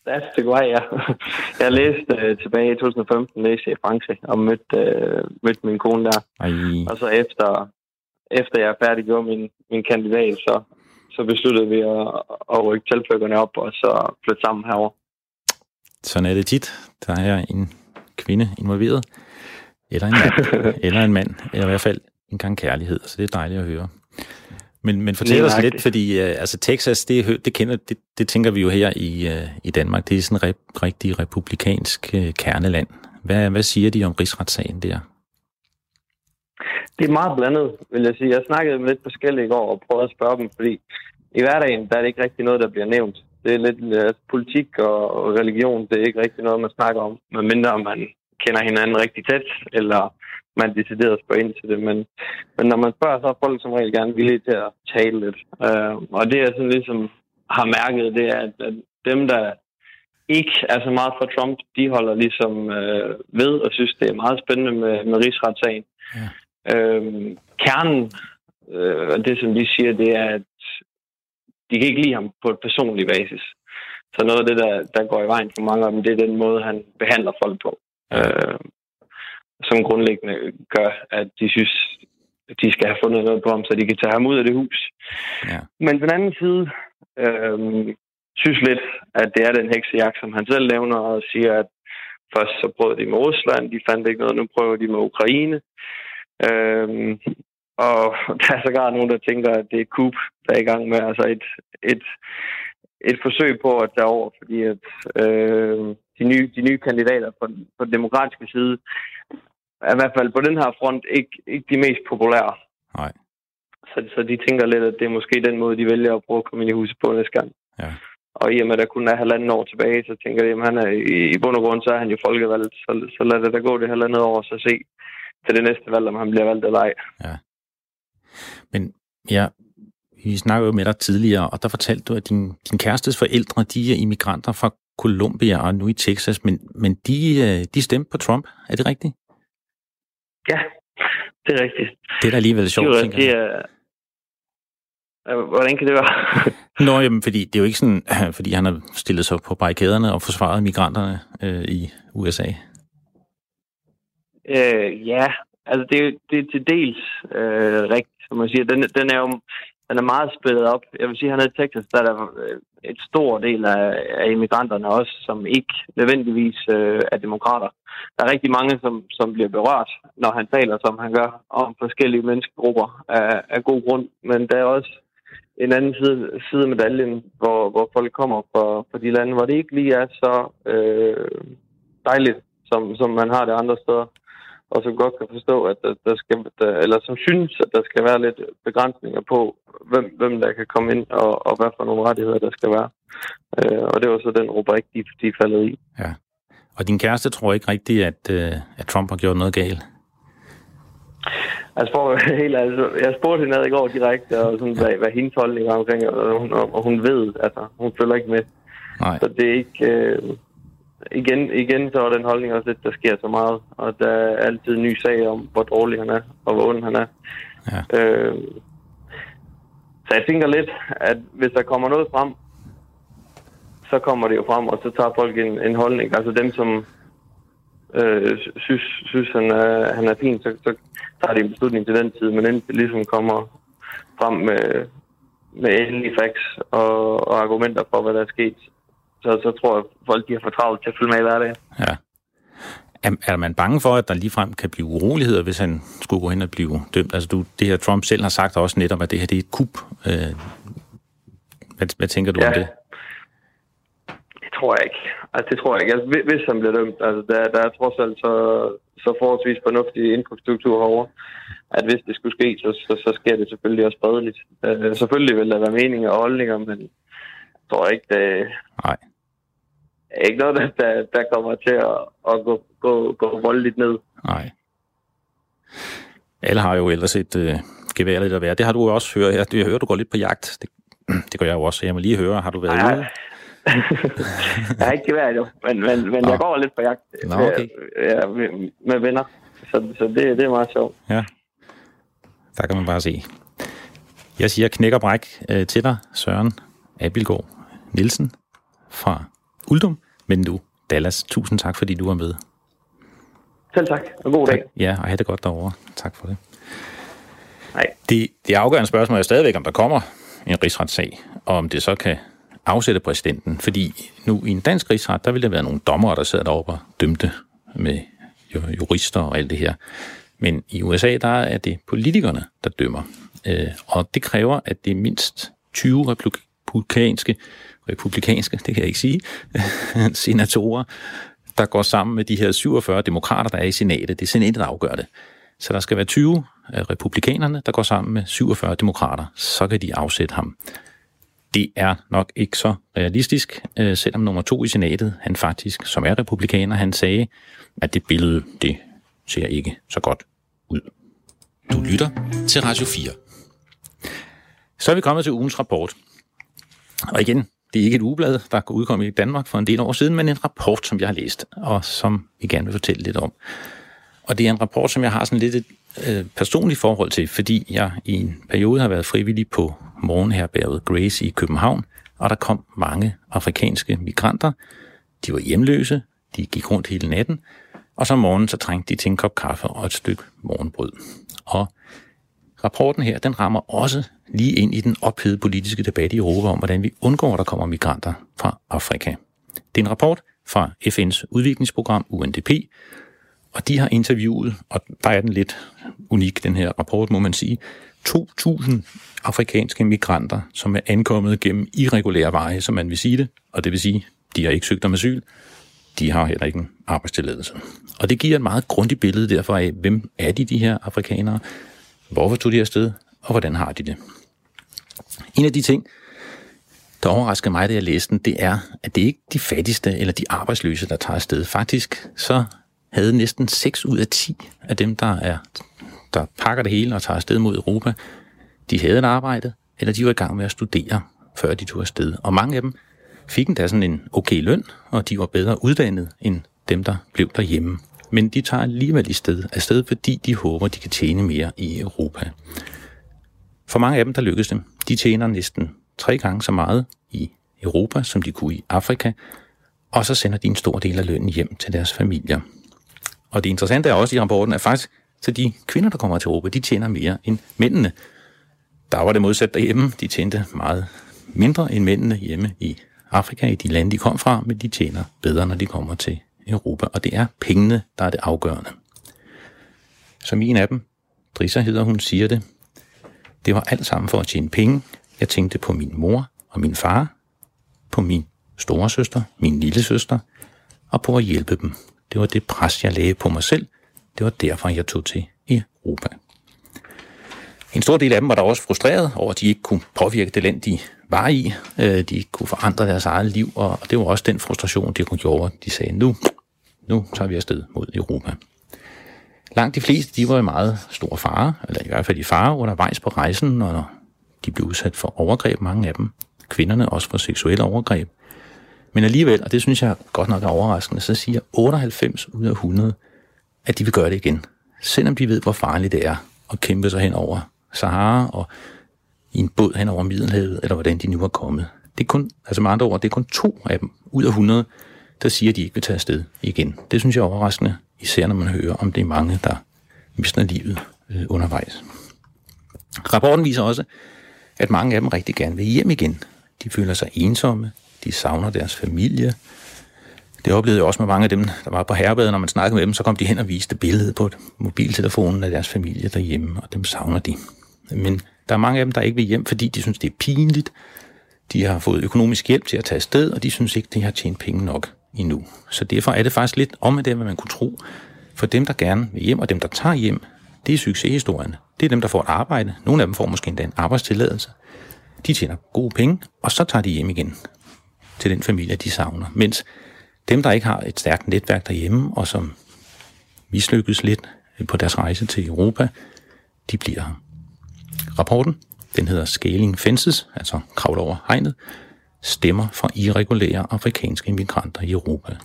Det er et stykke vej, ja. Jeg læste uh, tilbage i 2015, læste i Frankrig, og mødte, uh, mødte min kone der. Ej. Og så efter, efter jeg færdiggjorde min, min kandidat, så, så besluttede vi at, at rykke tilflykkerne op, og så flytte sammen herover. Sådan er det tit. Der er en kvinde involveret, eller en mand, eller en mand, eller i hvert fald en gang kærlighed, så det er dejligt at høre. Men, men fortæl os lidt, fordi uh, altså Texas, det, det, kender, det, det tænker vi jo her i, uh, i Danmark, det er sådan et rep, rigtig republikansk uh, kerneland. Hvad, hvad siger de om rigsretssagen der? Det er meget blandet, vil jeg sige. Jeg snakkede med lidt forskellige i går og prøvede at spørge dem, fordi i hverdagen der er det ikke rigtig noget, der bliver nævnt. Det er lidt uh, politik og religion, det er ikke rigtig noget, man snakker om, medmindre man kender hinanden rigtig tæt, eller man decideret spørger ind til det. Men, men når man spørger, så er folk som regel gerne villige til at tale lidt. Uh, og det, jeg sådan ligesom har mærket, det er, at, at dem, der ikke er så meget for Trump, de holder ligesom uh, ved og synes, det er meget spændende med, med rigsretssagen. Ja. Uh, kernen, og det som de siger, det er, at de kan ikke lide ham på et personligt basis. Så noget af det, der, der går i vejen for mange af dem, det er den måde, han behandler folk på. Ja. Som grundlæggende gør, at de synes, at de skal have fundet noget på ham, så de kan tage ham ud af det hus. Ja. Men på den anden side øh, synes lidt, at det er den heksejagt, som han selv nævner, og siger, at først så prøvede de med Rusland, de fandt ikke noget, nu prøver de med Ukraine. Øh, og der er sågar nogen, der tænker, at det er coup, der er i gang med. Altså et, et, et forsøg på at tage over, fordi at øh, de, nye, de nye kandidater på, på den demokratiske side er i hvert fald på den her front ikke, ikke de mest populære. Nej. Så, så de tænker lidt, at det er måske den måde, de vælger at prøve at komme ind i huset på næste gang. Ja. Og i og med, at der kun er halvanden år tilbage, så tænker jeg, at han er, i, i bund og grund, så er han jo folkevalgt. Så, så lad det da gå det halvandet år, så se til det næste valg, om han bliver valgt eller ej. Ja. Men ja, vi snakkede jo med dig tidligere, og der fortalte du, at din, din kærestes forældre, de er immigranter fra Colombia og nu i Texas, men, men de, øh, de stemte på Trump. Er det rigtigt? Ja, det er rigtigt. Det er da alligevel sjovt, det, tænker det jeg. er, Hvordan kan det være? Nå, jamen, fordi det er jo ikke sådan, fordi han har stillet sig på barrikaderne og forsvaret migranterne øh, i USA. Øh, ja, altså det, det er til dels øh, rigtigt, som man siger. Den, den er jo den er meget splittet op. Jeg vil sige, at hernede i Texas, der er der øh, et stor del af, af immigranterne også, som ikke nødvendigvis øh, er demokrater. Der er rigtig mange, som, som bliver berørt, når han taler, som han gør, om forskellige menneskegrupper af, af god grund. Men der er også en anden side, side af medaljen, hvor, hvor folk kommer fra, fra de lande, hvor det ikke lige er så øh, dejligt, som, som man har det andre steder og som godt kan forstå, at der, der skal, der, eller som synes, at der skal være lidt begrænsninger på, hvem, hvem der kan komme ind, og, og hvad for nogle rettigheder der skal være. Øh, og det var så den rubrik, de, de faldet i. Ja. Og din kæreste tror ikke rigtigt, at, øh, at Trump har gjort noget galt? Altså for helt altså, jeg spurgte hende i går direkte, og sådan, hvad, hvad hendes holdning er omkring, og hun, og hun ved, altså, hun følger ikke med. Nej. Så det er ikke... Øh, igen, igen så er den holdning også lidt, der sker så meget, og der er altid en ny sag om, hvor dårlig han er, og hvor ond han er. Ja. Øh, så jeg tænker lidt, at hvis der kommer noget frem, så kommer det jo frem, og så tager folk en, en holdning. Altså dem, som øh, synes, synes han, er, han er fin, så, så tager de en beslutning til den tid, men inden det ligesom kommer frem med, med endelige facts og, og argumenter for, hvad der er sket, så, så tror jeg, folk de har for travlt til at følge med i hverdagen. Ja. Er, er man bange for, at der ligefrem kan blive uroligheder, hvis han skulle gå hen og blive dømt? Altså, du, det her Trump selv har sagt også netop, at det her det er et kup. Øh, hvad, hvad tænker du Ja. om det? Det tror jeg ikke. Altså, det tror jeg ikke. Altså, hvis- hvis han bliver dømt, altså, der, der er trods alt så, så forholdsvis fornuftig infrastruktur herovre, at hvis det skulle ske, så, så, så sker det selvfølgelig også fredeligt. Uh, selvfølgelig vil der være meninger og holdninger, men jeg tror ikke, det Nej. er ikke noget, der, der, der kommer til at, at gå, gå, gå voldeligt ned. Nej. Alle har jo ellers et øh, gevær lidt at være. Det har du jo også hørt. Jeg, jeg hører, du går lidt på jagt. Det, det gør jeg jo også. Jeg må lige høre, har du været Nej. ude? jeg har ikke været jo, men, men, men Nå. jeg går lidt på jagt Nå, okay. ja, med, med venner. Så, så det, det er meget sjovt. Ja. Der kan man bare se. Jeg siger knæk og bræk øh, til dig, Søren Abilgaard Nielsen fra Uldum, men nu Dallas. Tusind tak, fordi du var med. Selv tak, og god dag. Ja, og have det godt derovre. Tak for det. Hej. Det, det afgørende spørgsmål er stadigvæk, om der kommer en rigsretssag, og om det så kan afsætte præsidenten. Fordi nu i en dansk rigsret, der vil der være nogle dommere, der sidder deroppe og dømte med ju- jurister og alt det her. Men i USA, der er det politikerne, der dømmer. Øh, og det kræver, at det er mindst 20 republikanske, republikanske, det kan jeg ikke sige, senatorer, der går sammen med de her 47 demokrater, der er i senatet. Det er senatet, der afgør det. Så der skal være 20 af republikanerne, der går sammen med 47 demokrater. Så kan de afsætte ham. Det er nok ikke så realistisk, øh, selvom nummer to i senatet, han faktisk, som er republikaner, han sagde, at det billede, det ser ikke så godt ud. Du lytter til Radio 4. Så er vi kommet til ugens rapport. Og igen, det er ikke et ugeblad, der udkom i Danmark for en del år siden, men en rapport, som jeg har læst, og som vi gerne vil fortælle lidt om. Og det er en rapport, som jeg har sådan lidt et øh, personligt forhold til, fordi jeg i en periode har været frivillig på morgenherberget Grace i København, og der kom mange afrikanske migranter. De var hjemløse, de gik rundt hele natten, og så om morgenen så trængte de til en kop kaffe og et stykke morgenbrød. Og rapporten her, den rammer også lige ind i den ophedede politiske debat i Europa om, hvordan vi undgår, at der kommer migranter fra Afrika. Det er en rapport fra FN's udviklingsprogram UNDP, Og de har interviewet, og der er den lidt unik, den her rapport, må man sige, 2.000 afrikanske migranter, som er ankommet gennem irregulære veje, som man vil sige det, og det vil sige, de har ikke søgt om asyl, de har heller ikke en arbejdstilladelse. Og det giver et meget grundigt billede derfor af, hvem er de, de her afrikanere, hvorfor tog de afsted, og hvordan har de det. En af de ting, der overraskede mig, da jeg læste den, det er, at det ikke er de fattigste eller de arbejdsløse, der tager afsted. Faktisk så havde næsten 6 ud af 10 af dem, der, er, der pakker det hele og tager afsted mod Europa, de havde et arbejde, eller de var i gang med at studere, før de tog afsted. Og mange af dem fik endda sådan en okay løn, og de var bedre uddannet end dem, der blev derhjemme. Men de tager alligevel i sted, afsted, fordi de håber, de kan tjene mere i Europa. For mange af dem, der lykkes det. De tjener næsten tre gange så meget i Europa, som de kunne i Afrika, og så sender de en stor del af lønnen hjem til deres familier. Og det interessante er også i rapporten, at faktisk så de kvinder, der kommer til Europa, de tjener mere end mændene. Der var det modsat derhjemme. De tjente meget mindre end mændene hjemme i Afrika, i de lande, de kom fra, men de tjener bedre, når de kommer til Europa. Og det er pengene, der er det afgørende. Som en af dem, Drissa hedder hun, siger det, det var alt sammen for at tjene penge. Jeg tænkte på min mor og min far, på min store søster, min lille søster, og på at hjælpe dem. Det var det pres, jeg lagde på mig selv. Det var derfor, jeg tog til Europa. En stor del af dem var der også frustreret over, at de ikke kunne påvirke det land, de var i. Øh, de ikke kunne forandre deres eget liv, og det var også den frustration, de kunne gjorde. De sagde, nu, nu tager vi afsted mod Europa. Langt de fleste, de var i meget stor fare, eller i hvert fald i fare undervejs på rejsen, og de blev udsat for overgreb, mange af dem. Kvinderne også for seksuelle overgreb. Men alligevel, og det synes jeg godt nok er overraskende, så siger 98 ud af 100, at de vil gøre det igen. Selvom de ved, hvor farligt det er at kæmpe sig hen over Sahara og i en båd hen over Middelhavet, eller hvordan de nu er kommet. Det er kun, altså med andre ord, det er kun to af dem ud af 100, der siger, at de ikke vil tage afsted igen. Det synes jeg er overraskende, især når man hører om det er mange, der mister livet øh, undervejs. Rapporten viser også, at mange af dem rigtig gerne vil hjem igen. De føler sig ensomme, de savner deres familie. Det oplevede jeg også med mange af dem, der var på herrebadet, når man snakkede med dem, så kom de hen og viste billedet på mobiltelefonen af deres familie derhjemme, og dem savner de. Men der er mange af dem, der ikke vil hjem, fordi de synes, det er pinligt. De har fået økonomisk hjælp til at tage afsted, og de synes ikke, de har tjent penge nok endnu. Så derfor er det faktisk lidt om det, hvad man kunne tro. For dem, der gerne vil hjem, og dem, der tager hjem, det er succeshistorien. Det er dem, der får et arbejde. Nogle af dem får måske endda en arbejdstilladelse. De tjener gode penge, og så tager de hjem igen til den familie, de savner. Mens dem, der ikke har et stærkt netværk derhjemme, og som mislykkes lidt på deres rejse til Europa, de bliver her. Rapporten, den hedder Scaling Fences, altså kravl over hegnet, stemmer fra irregulære afrikanske immigranter i Europa.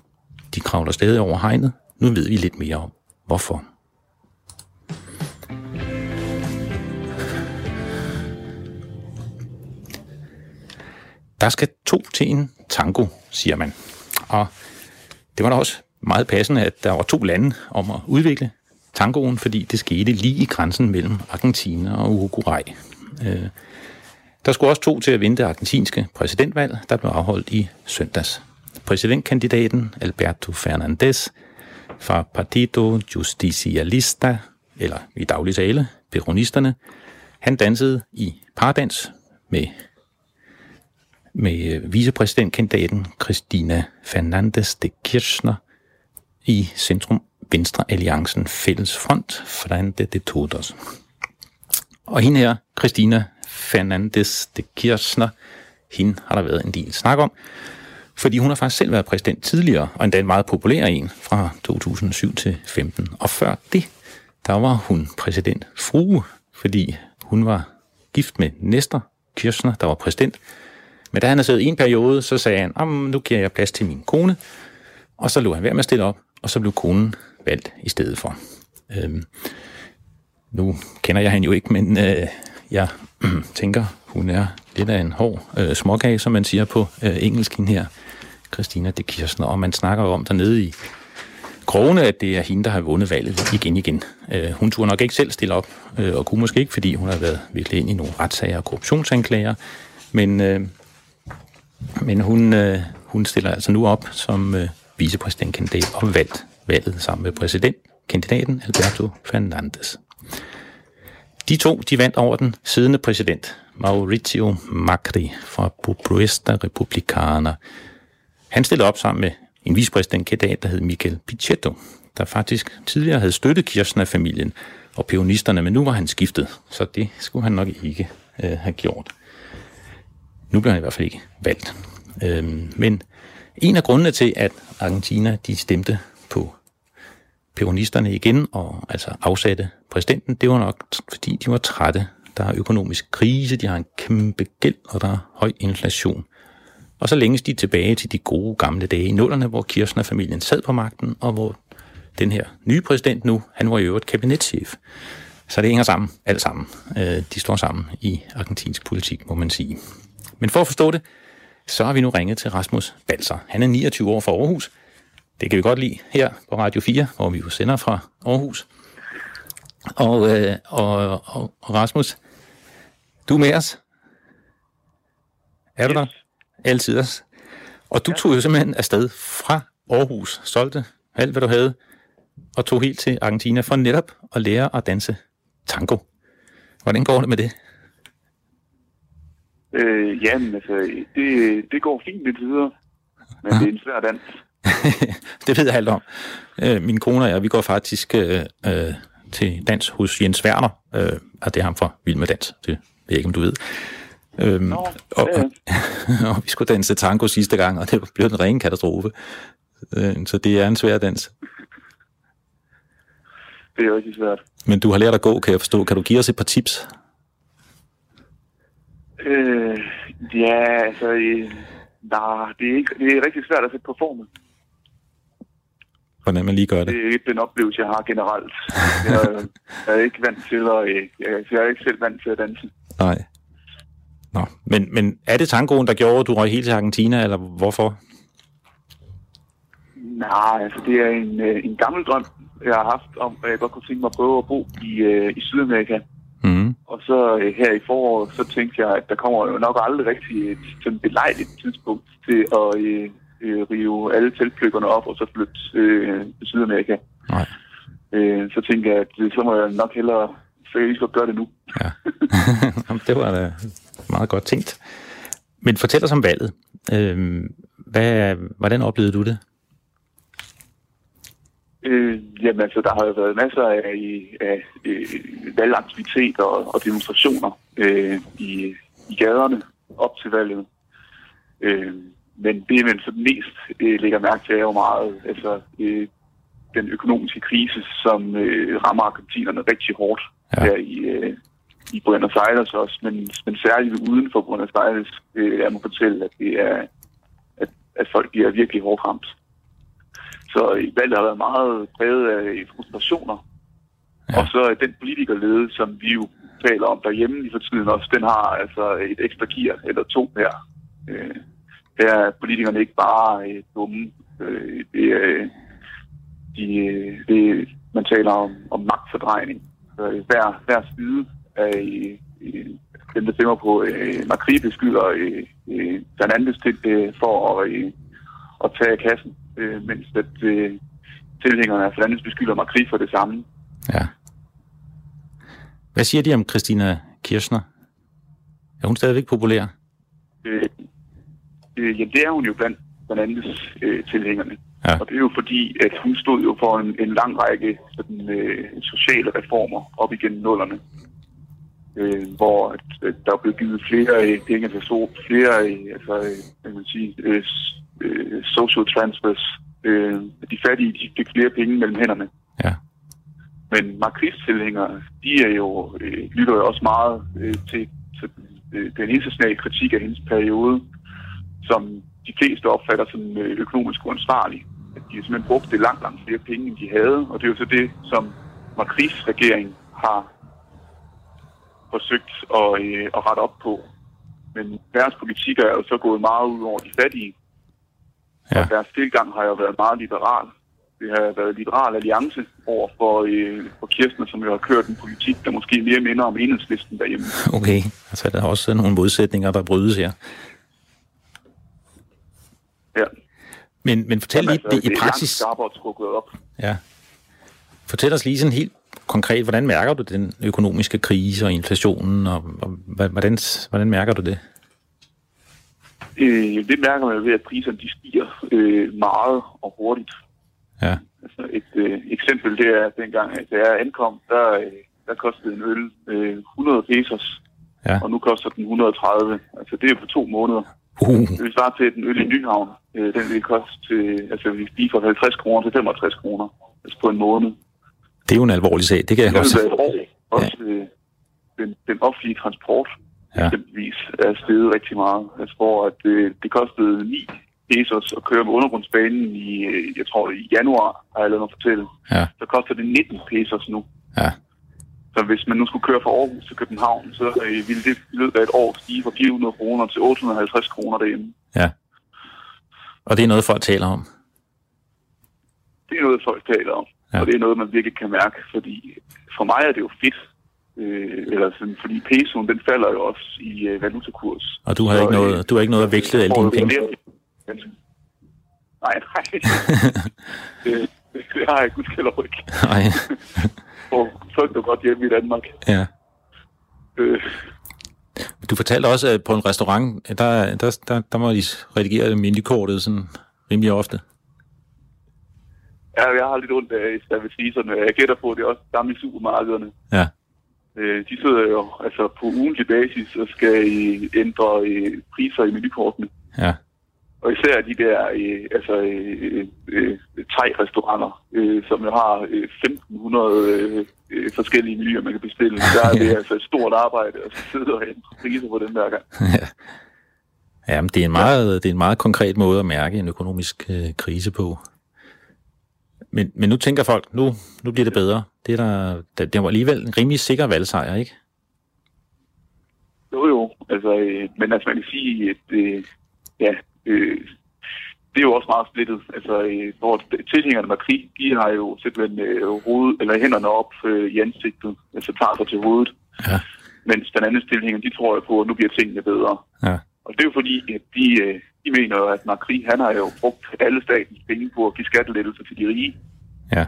De kravler stadig over hegnet. Nu ved vi lidt mere om, hvorfor. Der skal to til en tango, siger man. Og det var da også meget passende, at der var to lande om at udvikle tangoen, fordi det skete lige i grænsen mellem Argentina og Uruguay. Øh, der skulle også to til at vinde det argentinske præsidentvalg, der blev afholdt i søndags. Præsidentkandidaten Alberto Fernandez fra Partido Justicialista, eller i daglig tale, peronisterne, han dansede i pardans med, med øh, vicepræsidentkandidaten Cristina Fernandez de Kirchner i Centrum Venstre Alliancen Fælles Front, Frente de Todos. Og hende her, Christina Fernandes de Kirchner, hende har der været en del snak om, fordi hun har faktisk selv været præsident tidligere, og endda en meget populær en fra 2007 til 15. Og før det, der var hun præsident frue, fordi hun var gift med Nestor Kirchner, der var præsident. Men da han havde siddet en periode, så sagde han, nu giver jeg plads til min kone, og så lå han være med at stille op, og så blev konen valgt i stedet for. Øhm, nu kender jeg hende jo ikke, men øh, jeg tænker, hun er lidt af en hård øh, småkage, som man siger på øh, engelsk, hende her, Christina de Kirchner, og man snakker om dernede i krogene, at det er hende, der har vundet valget igen igen. Øh, hun turde nok ikke selv stille op, øh, og kunne måske ikke, fordi hun har været virkelig ind i nogle retssager og korruptionsanklager, men, øh, men hun, øh, hun stiller altså nu op som øh, vicepræsidentkandidat og valgt valget sammen med præsidentkandidaten Alberto Fernandes. De to de vandt over den siddende præsident, Mauricio Macri fra Populista Republicana. Han stillede op sammen med en vicepræsidentkandidat, der hed Michael Pichetto, der faktisk tidligere havde støttet Kirchner-familien og peonisterne, men nu var han skiftet, så det skulle han nok ikke øh, have gjort. Nu blev han i hvert fald ikke valgt. Øhm, men en af grundene til, at Argentina de stemte på peronisterne igen og altså afsatte præsidenten, det var nok, fordi de var trætte. Der er økonomisk krise, de har en kæmpe gæld, og der er høj inflation. Og så længes de tilbage til de gode gamle dage i nullerne, hvor Kirchner-familien sad på magten, og hvor den her nye præsident nu, han var i øvrigt kabinetschef. Så det hænger sammen, alt sammen. Øh, de står sammen i argentinsk politik, må man sige. Men for at forstå det, så har vi nu ringet til Rasmus Balser. Han er 29 år fra Aarhus. Det kan vi godt lide her på Radio 4, hvor vi jo sender fra Aarhus. Og, øh, og, og, og Rasmus, du er med os? Er du der? Altid os. Og du ja. tog jo simpelthen afsted fra Aarhus, solgte alt, hvad du havde, og tog helt til Argentina for netop at lære at danse tango. Hvordan går det med det? Øh, jamen, altså, det, det går fint lidt videre, men ja. det er en svær dans. det ved jeg alt om. Øh, min kone og jeg, vi går faktisk øh, øh, til dans hos Jens Werner, øh, og det er ham fra Vild med Dans, det ved jeg ikke, om du ved. Øhm, Nå, og, og, og vi skulle danse tango sidste gang, og det blev en ren katastrofe. Øh, så det er en svær dans. Det er rigtig svært. Men du har lært at gå, kan jeg forstå. Kan du give os et par tips? Øh, ja, altså... Øh, nej, det er, ikke, det er rigtig svært at sætte på formen. Hvordan man lige gør det? Det er ikke den oplevelse, jeg har generelt. Jeg, jeg er ikke vant til at... Øh, jeg, jeg er ikke selv vant til at danse. Nej. Nå, men, men er det tangoen, der gjorde, at du røg helt til Argentina, eller hvorfor? Nej, altså det er en, øh, en gammel drøm, jeg har haft om, at jeg godt kunne tænke mig at prøve at bo i, øh, i Sydamerika. Mm. Og så her i foråret, så tænkte jeg, at der kommer jo nok aldrig rigtig et sådan belejligt tidspunkt til at øh, øh, rive alle teltpløkkerne op og så flytte øh, til Sydamerika. Nej. Øh, så tænkte jeg, at så må jeg nok hellere, så jeg lige skal gøre det nu. Ja. det var da meget godt tænkt. Men fortæl os om valget. Øh, hvad, hvordan oplevede du det? Øh, jamen altså, der har jo været masser af, af, af valgaktivitet og, og demonstrationer øh, i, i gaderne op til valget. Øh, men det, man så mest øh, lægger mærke til, er jo meget altså, øh, den økonomiske krise, som øh, rammer argentinerne rigtig hårdt ja. her i, øh, i Buenos Aires også, men, men særligt uden for Buenos Aires øh, jeg må fortælle, at det er at, at folk bliver virkelig hårdt ramt. Så valget har været meget præget af frustrationer. Ja. Og så den politikerlede, som vi jo taler om derhjemme lige for tiden også, den har altså et ekstra gear eller to her. Øh, her er politikerne ikke bare øh, dumme. Øh, det er, de, det, man taler om, om magtfordrejning. Øh, hver, hver side af øh, dem, der stemmer på øh, Macri, beskylder øh, øh, Fernandes til øh, for at, øh, at tage kassen øh, mens at, øh, tilhængerne af Fernandes beskylder Macri for det samme. Ja. Hvad siger de om Christina Kirchner? Er hun stadigvæk populær? Øh, øh, ja, det er hun jo blandt Fernandes øh, tilhængerne. Ja. Og det er jo fordi, at hun stod jo for en, en lang række sådan, øh, sociale reformer op igennem nullerne. Øh, hvor at, at der blev givet flere øh, penge til så flere øh, altså, øh, man sige, øh, øh, social transfers. Øh, de fattige de fik flere penge mellem hænderne. Ja. Men Macris-tilhængere, de er jo, øh, lytter jo også meget øh, til, til øh, den internationale kritik af hendes periode, som de fleste opfatter som øh, økonomisk uansvarlig. At de simpelthen brugte langt, langt flere penge, end de havde. Og det er jo så det, som Macris regering har forsøgt at, øh, at rette op på. Men deres politik er jo så gået meget ud over de fattige. Ja. Og deres tilgang har jo været meget liberal. Det har været liberal alliance over for, øh, for Kirsten, som jo har kørt en politik, der måske mere minder om enhedslisten derhjemme. Okay, altså der er også nogle modsætninger, der brydes her. Ja. Men, men fortæl lige altså, det i praksis. Det er trukket op. Ja. Fortæl os lige sådan helt konkret, hvordan mærker du den økonomiske krise og inflationen, og, og hvordan, hvordan mærker du det? Øh, det mærker man ved, at priserne de stiger øh, meget og hurtigt. Ja. Altså et øh, eksempel, det er, at dengang at jeg ankom, der, øh, der kostede en øl øh, 100 pesos, ja. og nu koster den 130. Altså det er på to måneder. Uh. Det vil svare til, den øl i Nyhavn, øh, den vil koste, til, altså vi stiger fra 50 kroner til 65 kroner, altså på en måned. Det er jo en alvorlig sag, det kan jeg et år. Også øh, den, den offentlige transport, Ja. eksempelvis, er steget rigtig meget. Jeg tror, at øh, det kostede 9 pesos at køre med undergrundsbanen i, øh, jeg tror, i januar, har jeg lavet mig fortælle. Ja. Så koster det 19 pesos nu. Ja. Så hvis man nu skulle køre fra Aarhus til København, så øh, ville det i løbet af et år stige fra 400 kroner til 850 kroner derhjemme. Ja. Og det er noget, folk taler om. Det er noget, folk taler om. Ja. Og det er noget, man virkelig kan mærke, fordi for mig er det jo fedt. Øh, eller sådan, fordi pesoen, den falder jo også i øh, valutakurs. Og du har, Så, ikke øh, noget, du har ikke noget at veksle alle dine penge. mere- Nej, nej. det, det har jeg gudskelov ikke. Nej. Og trygt og godt hjemme i Danmark. Ja. Øh, Du fortalte også, at på en restaurant, der, der, der, der må de redigere menukortet sådan rimelig ofte. ja, jeg har lidt ondt af serviciserne. Jeg gætter på, at det er også samme i supermarkederne. Ja. Øh, de sidder jo altså på ugentlig basis og skal ændre øh, priser i menukortene. Ja. Og især de der øh, altså, øh, øh, thai-restauranter, øh, som jo har øh, 1500 øh, øh, forskellige menuer, man kan bestille. Der er det altså et stort arbejde at sidde og ændre priser på den hver gang. Ja, men det er en meget, det er en meget konkret måde at mærke en økonomisk øh, krise på. Men, men nu tænker folk, nu, nu bliver det bedre. Det, er der, det, det var alligevel en rimelig sikker valgsejr, ikke? Jo jo, altså, øh, men altså man kan sige, at øh, ja, øh, det er jo også meget splittet. Altså, øh, hvor tilhængerne med krig, de har jo simpelthen øh, hoved, eller hænderne op øh, i ansigtet, altså tager sig til hovedet. Ja. Mens den anden tilhænger, de tror jo på, at nu bliver tingene bedre. Ja. Og det er jo fordi, at de, øh, de mener jo, at Macri, han har jo brugt alle statens penge på at give skattelettelser til de rige. Ja.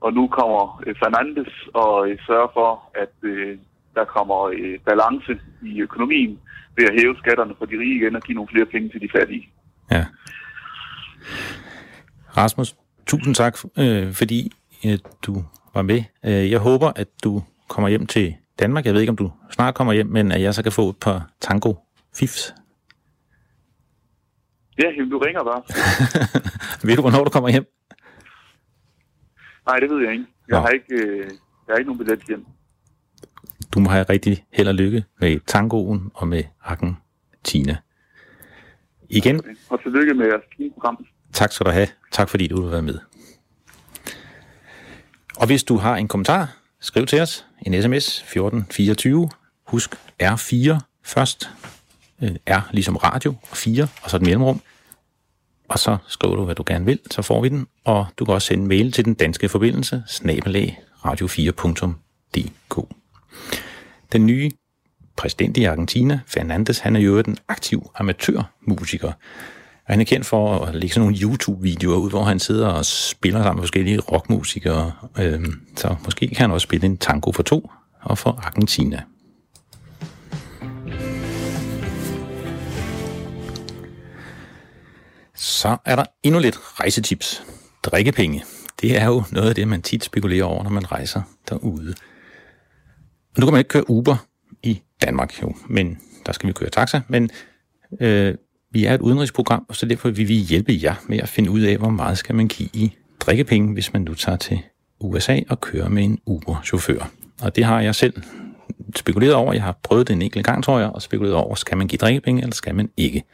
Og nu kommer øh, Fernandes og øh, sørger for, at øh, der kommer øh, balance i økonomien ved at hæve skatterne for de rige igen og give nogle flere penge til de fattige. Ja. Rasmus, tusind tak, øh, fordi øh, du var med. Øh, jeg håber, at du kommer hjem til Danmark. Jeg ved ikke, om du snart kommer hjem, men at jeg så kan få et par tango fifs. Ja, jamen, du ringer bare. ved du, hvornår du kommer hjem? Nej, det ved jeg ikke. Jeg Nå. har ikke, øh, jeg har ikke nogen billet hjem. Du må have rigtig held og lykke med tangoen og med Argentina. Igen, Og tillykke med jeres fine program. tak skal du have. Tak fordi du vil være med. Og hvis du har en kommentar, skriv til os. En sms 1424. Husk R4 først. Øh, R ligesom radio, og 4, og så et mellemrum. Og så skriver du, hvad du gerne vil, så får vi den. Og du kan også sende en mail til den danske forbindelse, snabelag radio4.dk. Den nye præsident i Argentina, Fernandes, han er jo en aktiv amatørmusiker. Og han er kendt for at lægge sådan nogle YouTube-videoer ud, hvor han sidder og spiller sammen med forskellige rockmusikere. Øhm, så måske kan han også spille en tango for to og for Argentina. Så er der endnu lidt rejsetips. Drikkepenge. Det er jo noget af det, man tit spekulerer over, når man rejser derude. Nu kan man ikke køre Uber i Danmark, jo, men der skal vi køre taxa. Men øh, vi er et udenrigsprogram, og så derfor vil vi hjælpe jer med at finde ud af, hvor meget skal man give i drikkepenge, hvis man nu tager til USA og kører med en Uber-chauffør. Og det har jeg selv spekuleret over. Jeg har prøvet det en enkelt gang, tror jeg, og spekuleret over, skal man give drikkepenge, eller skal man ikke.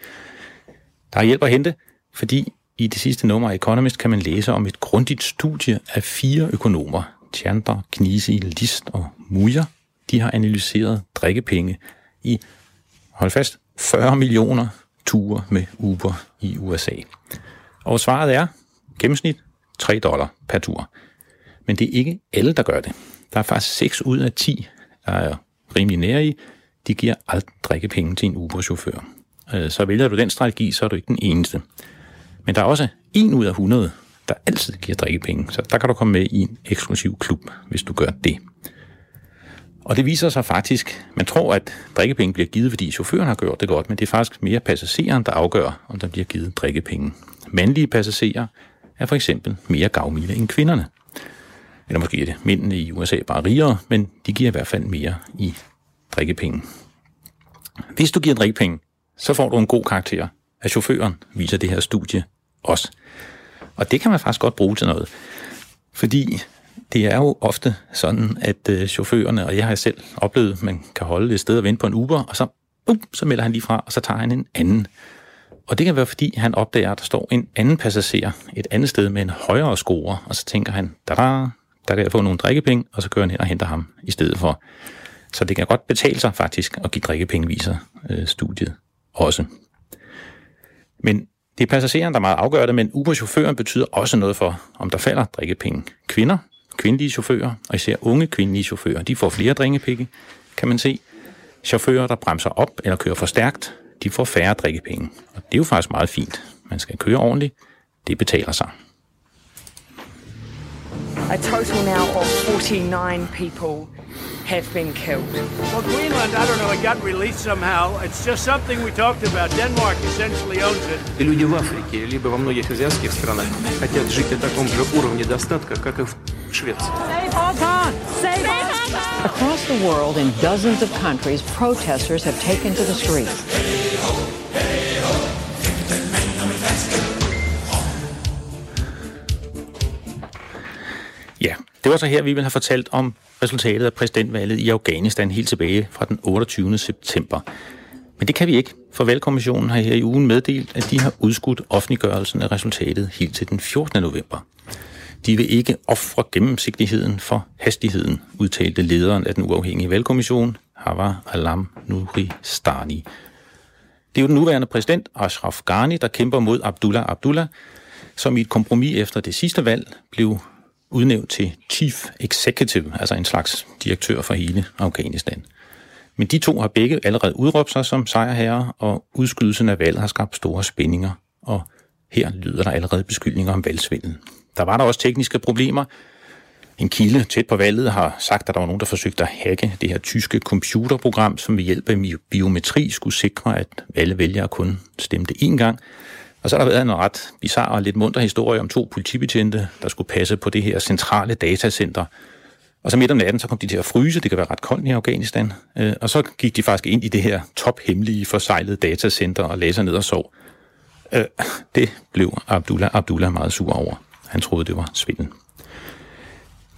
Der er hjælp at hente, fordi i det sidste nummer af Economist kan man læse om et grundigt studie af fire økonomer, Chandra, Knise, List og Mujer. De har analyseret drikkepenge i, hold fast, 40 millioner ture med Uber i USA. Og svaret er gennemsnit 3 dollar per tur. Men det er ikke alle, der gør det. Der er faktisk 6 ud af 10, der er rimelig nære i, de giver alt drikkepenge til en Uber-chauffør. Øh, så vælger du den strategi, så er du ikke den eneste. Men der er også 1 ud af 100, der altid giver drikkepenge. Så der kan du komme med i en eksklusiv klub, hvis du gør det. Og det viser sig faktisk, man tror, at drikkepenge bliver givet, fordi chaufføren har gjort det godt, men det er faktisk mere passageren, der afgør, om der bliver givet drikkepenge. Mandlige passagerer er for eksempel mere gavmilde end kvinderne. Eller måske er det mændene i USA bare rigere, men de giver i hvert fald mere i drikkepenge. Hvis du giver drikkepenge, så får du en god karakter af chaufføren, viser det her studie også. Og det kan man faktisk godt bruge til noget. Fordi det er jo ofte sådan, at øh, chaufførerne, og jeg har selv oplevet, at man kan holde et sted og vente på en Uber, og så, bum, så melder han lige fra, og så tager han en anden. Og det kan være, fordi han opdager, at der står en anden passager et andet sted med en højere score, og så tænker han, da der kan jeg få nogle drikkepenge, og så kører han hen og henter ham i stedet for. Så det kan godt betale sig faktisk at give drikkepenge, viser øh, studiet også. Men det er passageren, der meget afgør det, men Uber-chaufføren betyder også noget for, om der falder drikkepenge. Kvinder, kvindelige chauffører, og især unge kvindelige chauffører, de får flere drikkepenge, kan man se. Chauffører, der bremser op eller kører for stærkt, de får færre drikkepenge. Og det er jo faktisk meget fint. Man skal køre ordentligt. Det betaler sig. A total now of 49 people have been killed. Well, Greenland, I don't know, it got released somehow. It's just something we talked about. Denmark essentially owns it. И люди в Африке, либо во многих азиатских странах хотят жить на таком же уровне достатка, как и в Швеции. Across the world, in dozens of countries, protesters have taken to the streets. Ja, det var så her, vi vil have fortalt om resultatet af præsidentvalget i Afghanistan helt tilbage fra den 28. september. Men det kan vi ikke, for valgkommissionen har her i ugen meddelt, at de har udskudt offentliggørelsen af resultatet helt til den 14. november. De vil ikke ofre gennemsigtigheden for hastigheden, udtalte lederen af den uafhængige valgkommission, Hava Alam Nuri Stani. Det er jo den nuværende præsident, Ashraf Ghani, der kæmper mod Abdullah Abdullah, som i et kompromis efter det sidste valg blev udnævnt til Chief Executive, altså en slags direktør for hele Afghanistan. Men de to har begge allerede udråbt sig som sejrherrer, og udskydelsen af valget har skabt store spændinger, og her lyder der allerede beskyldninger om valgsvindel. Der var der også tekniske problemer. En kilde tæt på valget har sagt, at der var nogen, der forsøgte at hacke det her tyske computerprogram, som ved hjælp af biometri skulle sikre, at alle vælgere kun stemte én gang. Og så har der været en ret bizarre og lidt munter historie om to politibetjente, der skulle passe på det her centrale datacenter. Og så midt om natten, så kom de til at fryse, det kan være ret koldt i Afghanistan. Øh, og så gik de faktisk ind i det her tophemmelige forsejlede datacenter og lagde sig ned og sov. Øh, det blev Abdullah Abdullah meget sur over. Han troede, det var svindel.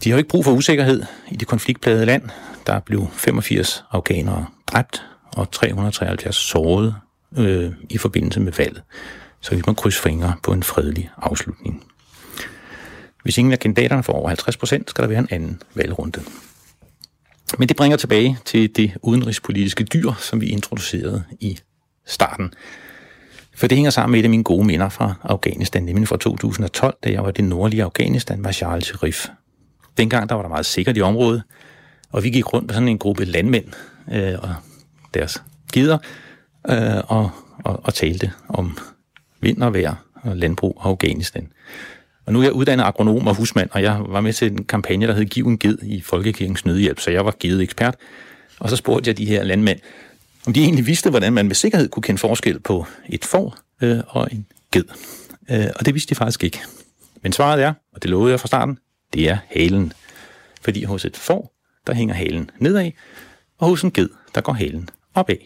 De har ikke brug for usikkerhed i det konfliktplade land. Der blev 85 afghanere dræbt og 373 såret øh, i forbindelse med valget. Så vi må krydse fingre på en fredelig afslutning. Hvis ingen af kandidaterne får over 50 procent, skal der være en anden valgrunde. Men det bringer tilbage til det udenrigspolitiske dyr, som vi introducerede i starten. For det hænger sammen med et af mine gode minder fra Afghanistan, nemlig fra 2012, da jeg var i det nordlige Afghanistan, var Charles Sharif. Dengang der var der meget sikkert i området, og vi gik rundt med sådan en gruppe landmænd øh, og deres gider øh, og, og, og talte om vind og vejr og øh, landbrug og Afghanistan. Og nu er jeg uddannet agronom og husmand, og jeg var med til en kampagne, der hed Giv en ged i Folkekirkens Nødhjælp, så jeg var givet ekspert. Og så spurgte jeg de her landmænd, om de egentlig vidste, hvordan man med sikkerhed kunne kende forskel på et får øh, og en ged. Øh, og det vidste de faktisk ikke. Men svaret er, og det lovede jeg fra starten, det er halen. Fordi hos et får, der hænger halen nedad, og hos en ged, der går halen opad.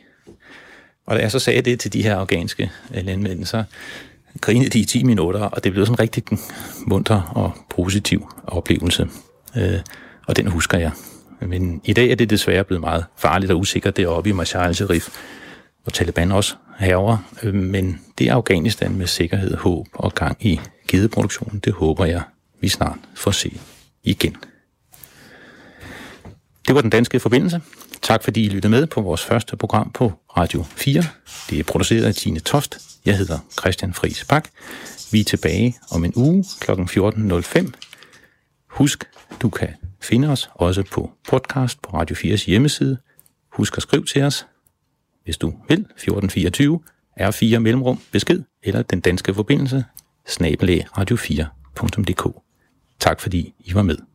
Og da jeg så sagde det til de her afghanske øh, landmænd, så grinede de i 10 minutter, og det blev sådan en rigtig munter og positiv oplevelse. Øh, og den husker jeg. Men i dag er det desværre blevet meget farligt og usikkert deroppe i Mashar Sharif, hvor Taliban også herover. Øh, men det er Afghanistan med sikkerhed, håb og gang i gedeproduktionen. Det håber jeg, vi snart får se igen. Det var den danske forbindelse. Tak fordi I lyttede med på vores første program på Radio 4. Det er produceret af Tine Toft. Jeg hedder Christian Friis Bak. Vi er tilbage om en uge kl. 14.05. Husk, du kan finde os også på podcast på Radio 4's hjemmeside. Husk at skrive til os, hvis du vil, 1424 R4 mellemrum besked eller den danske forbindelse snabelag radio4.dk. Tak fordi I var med.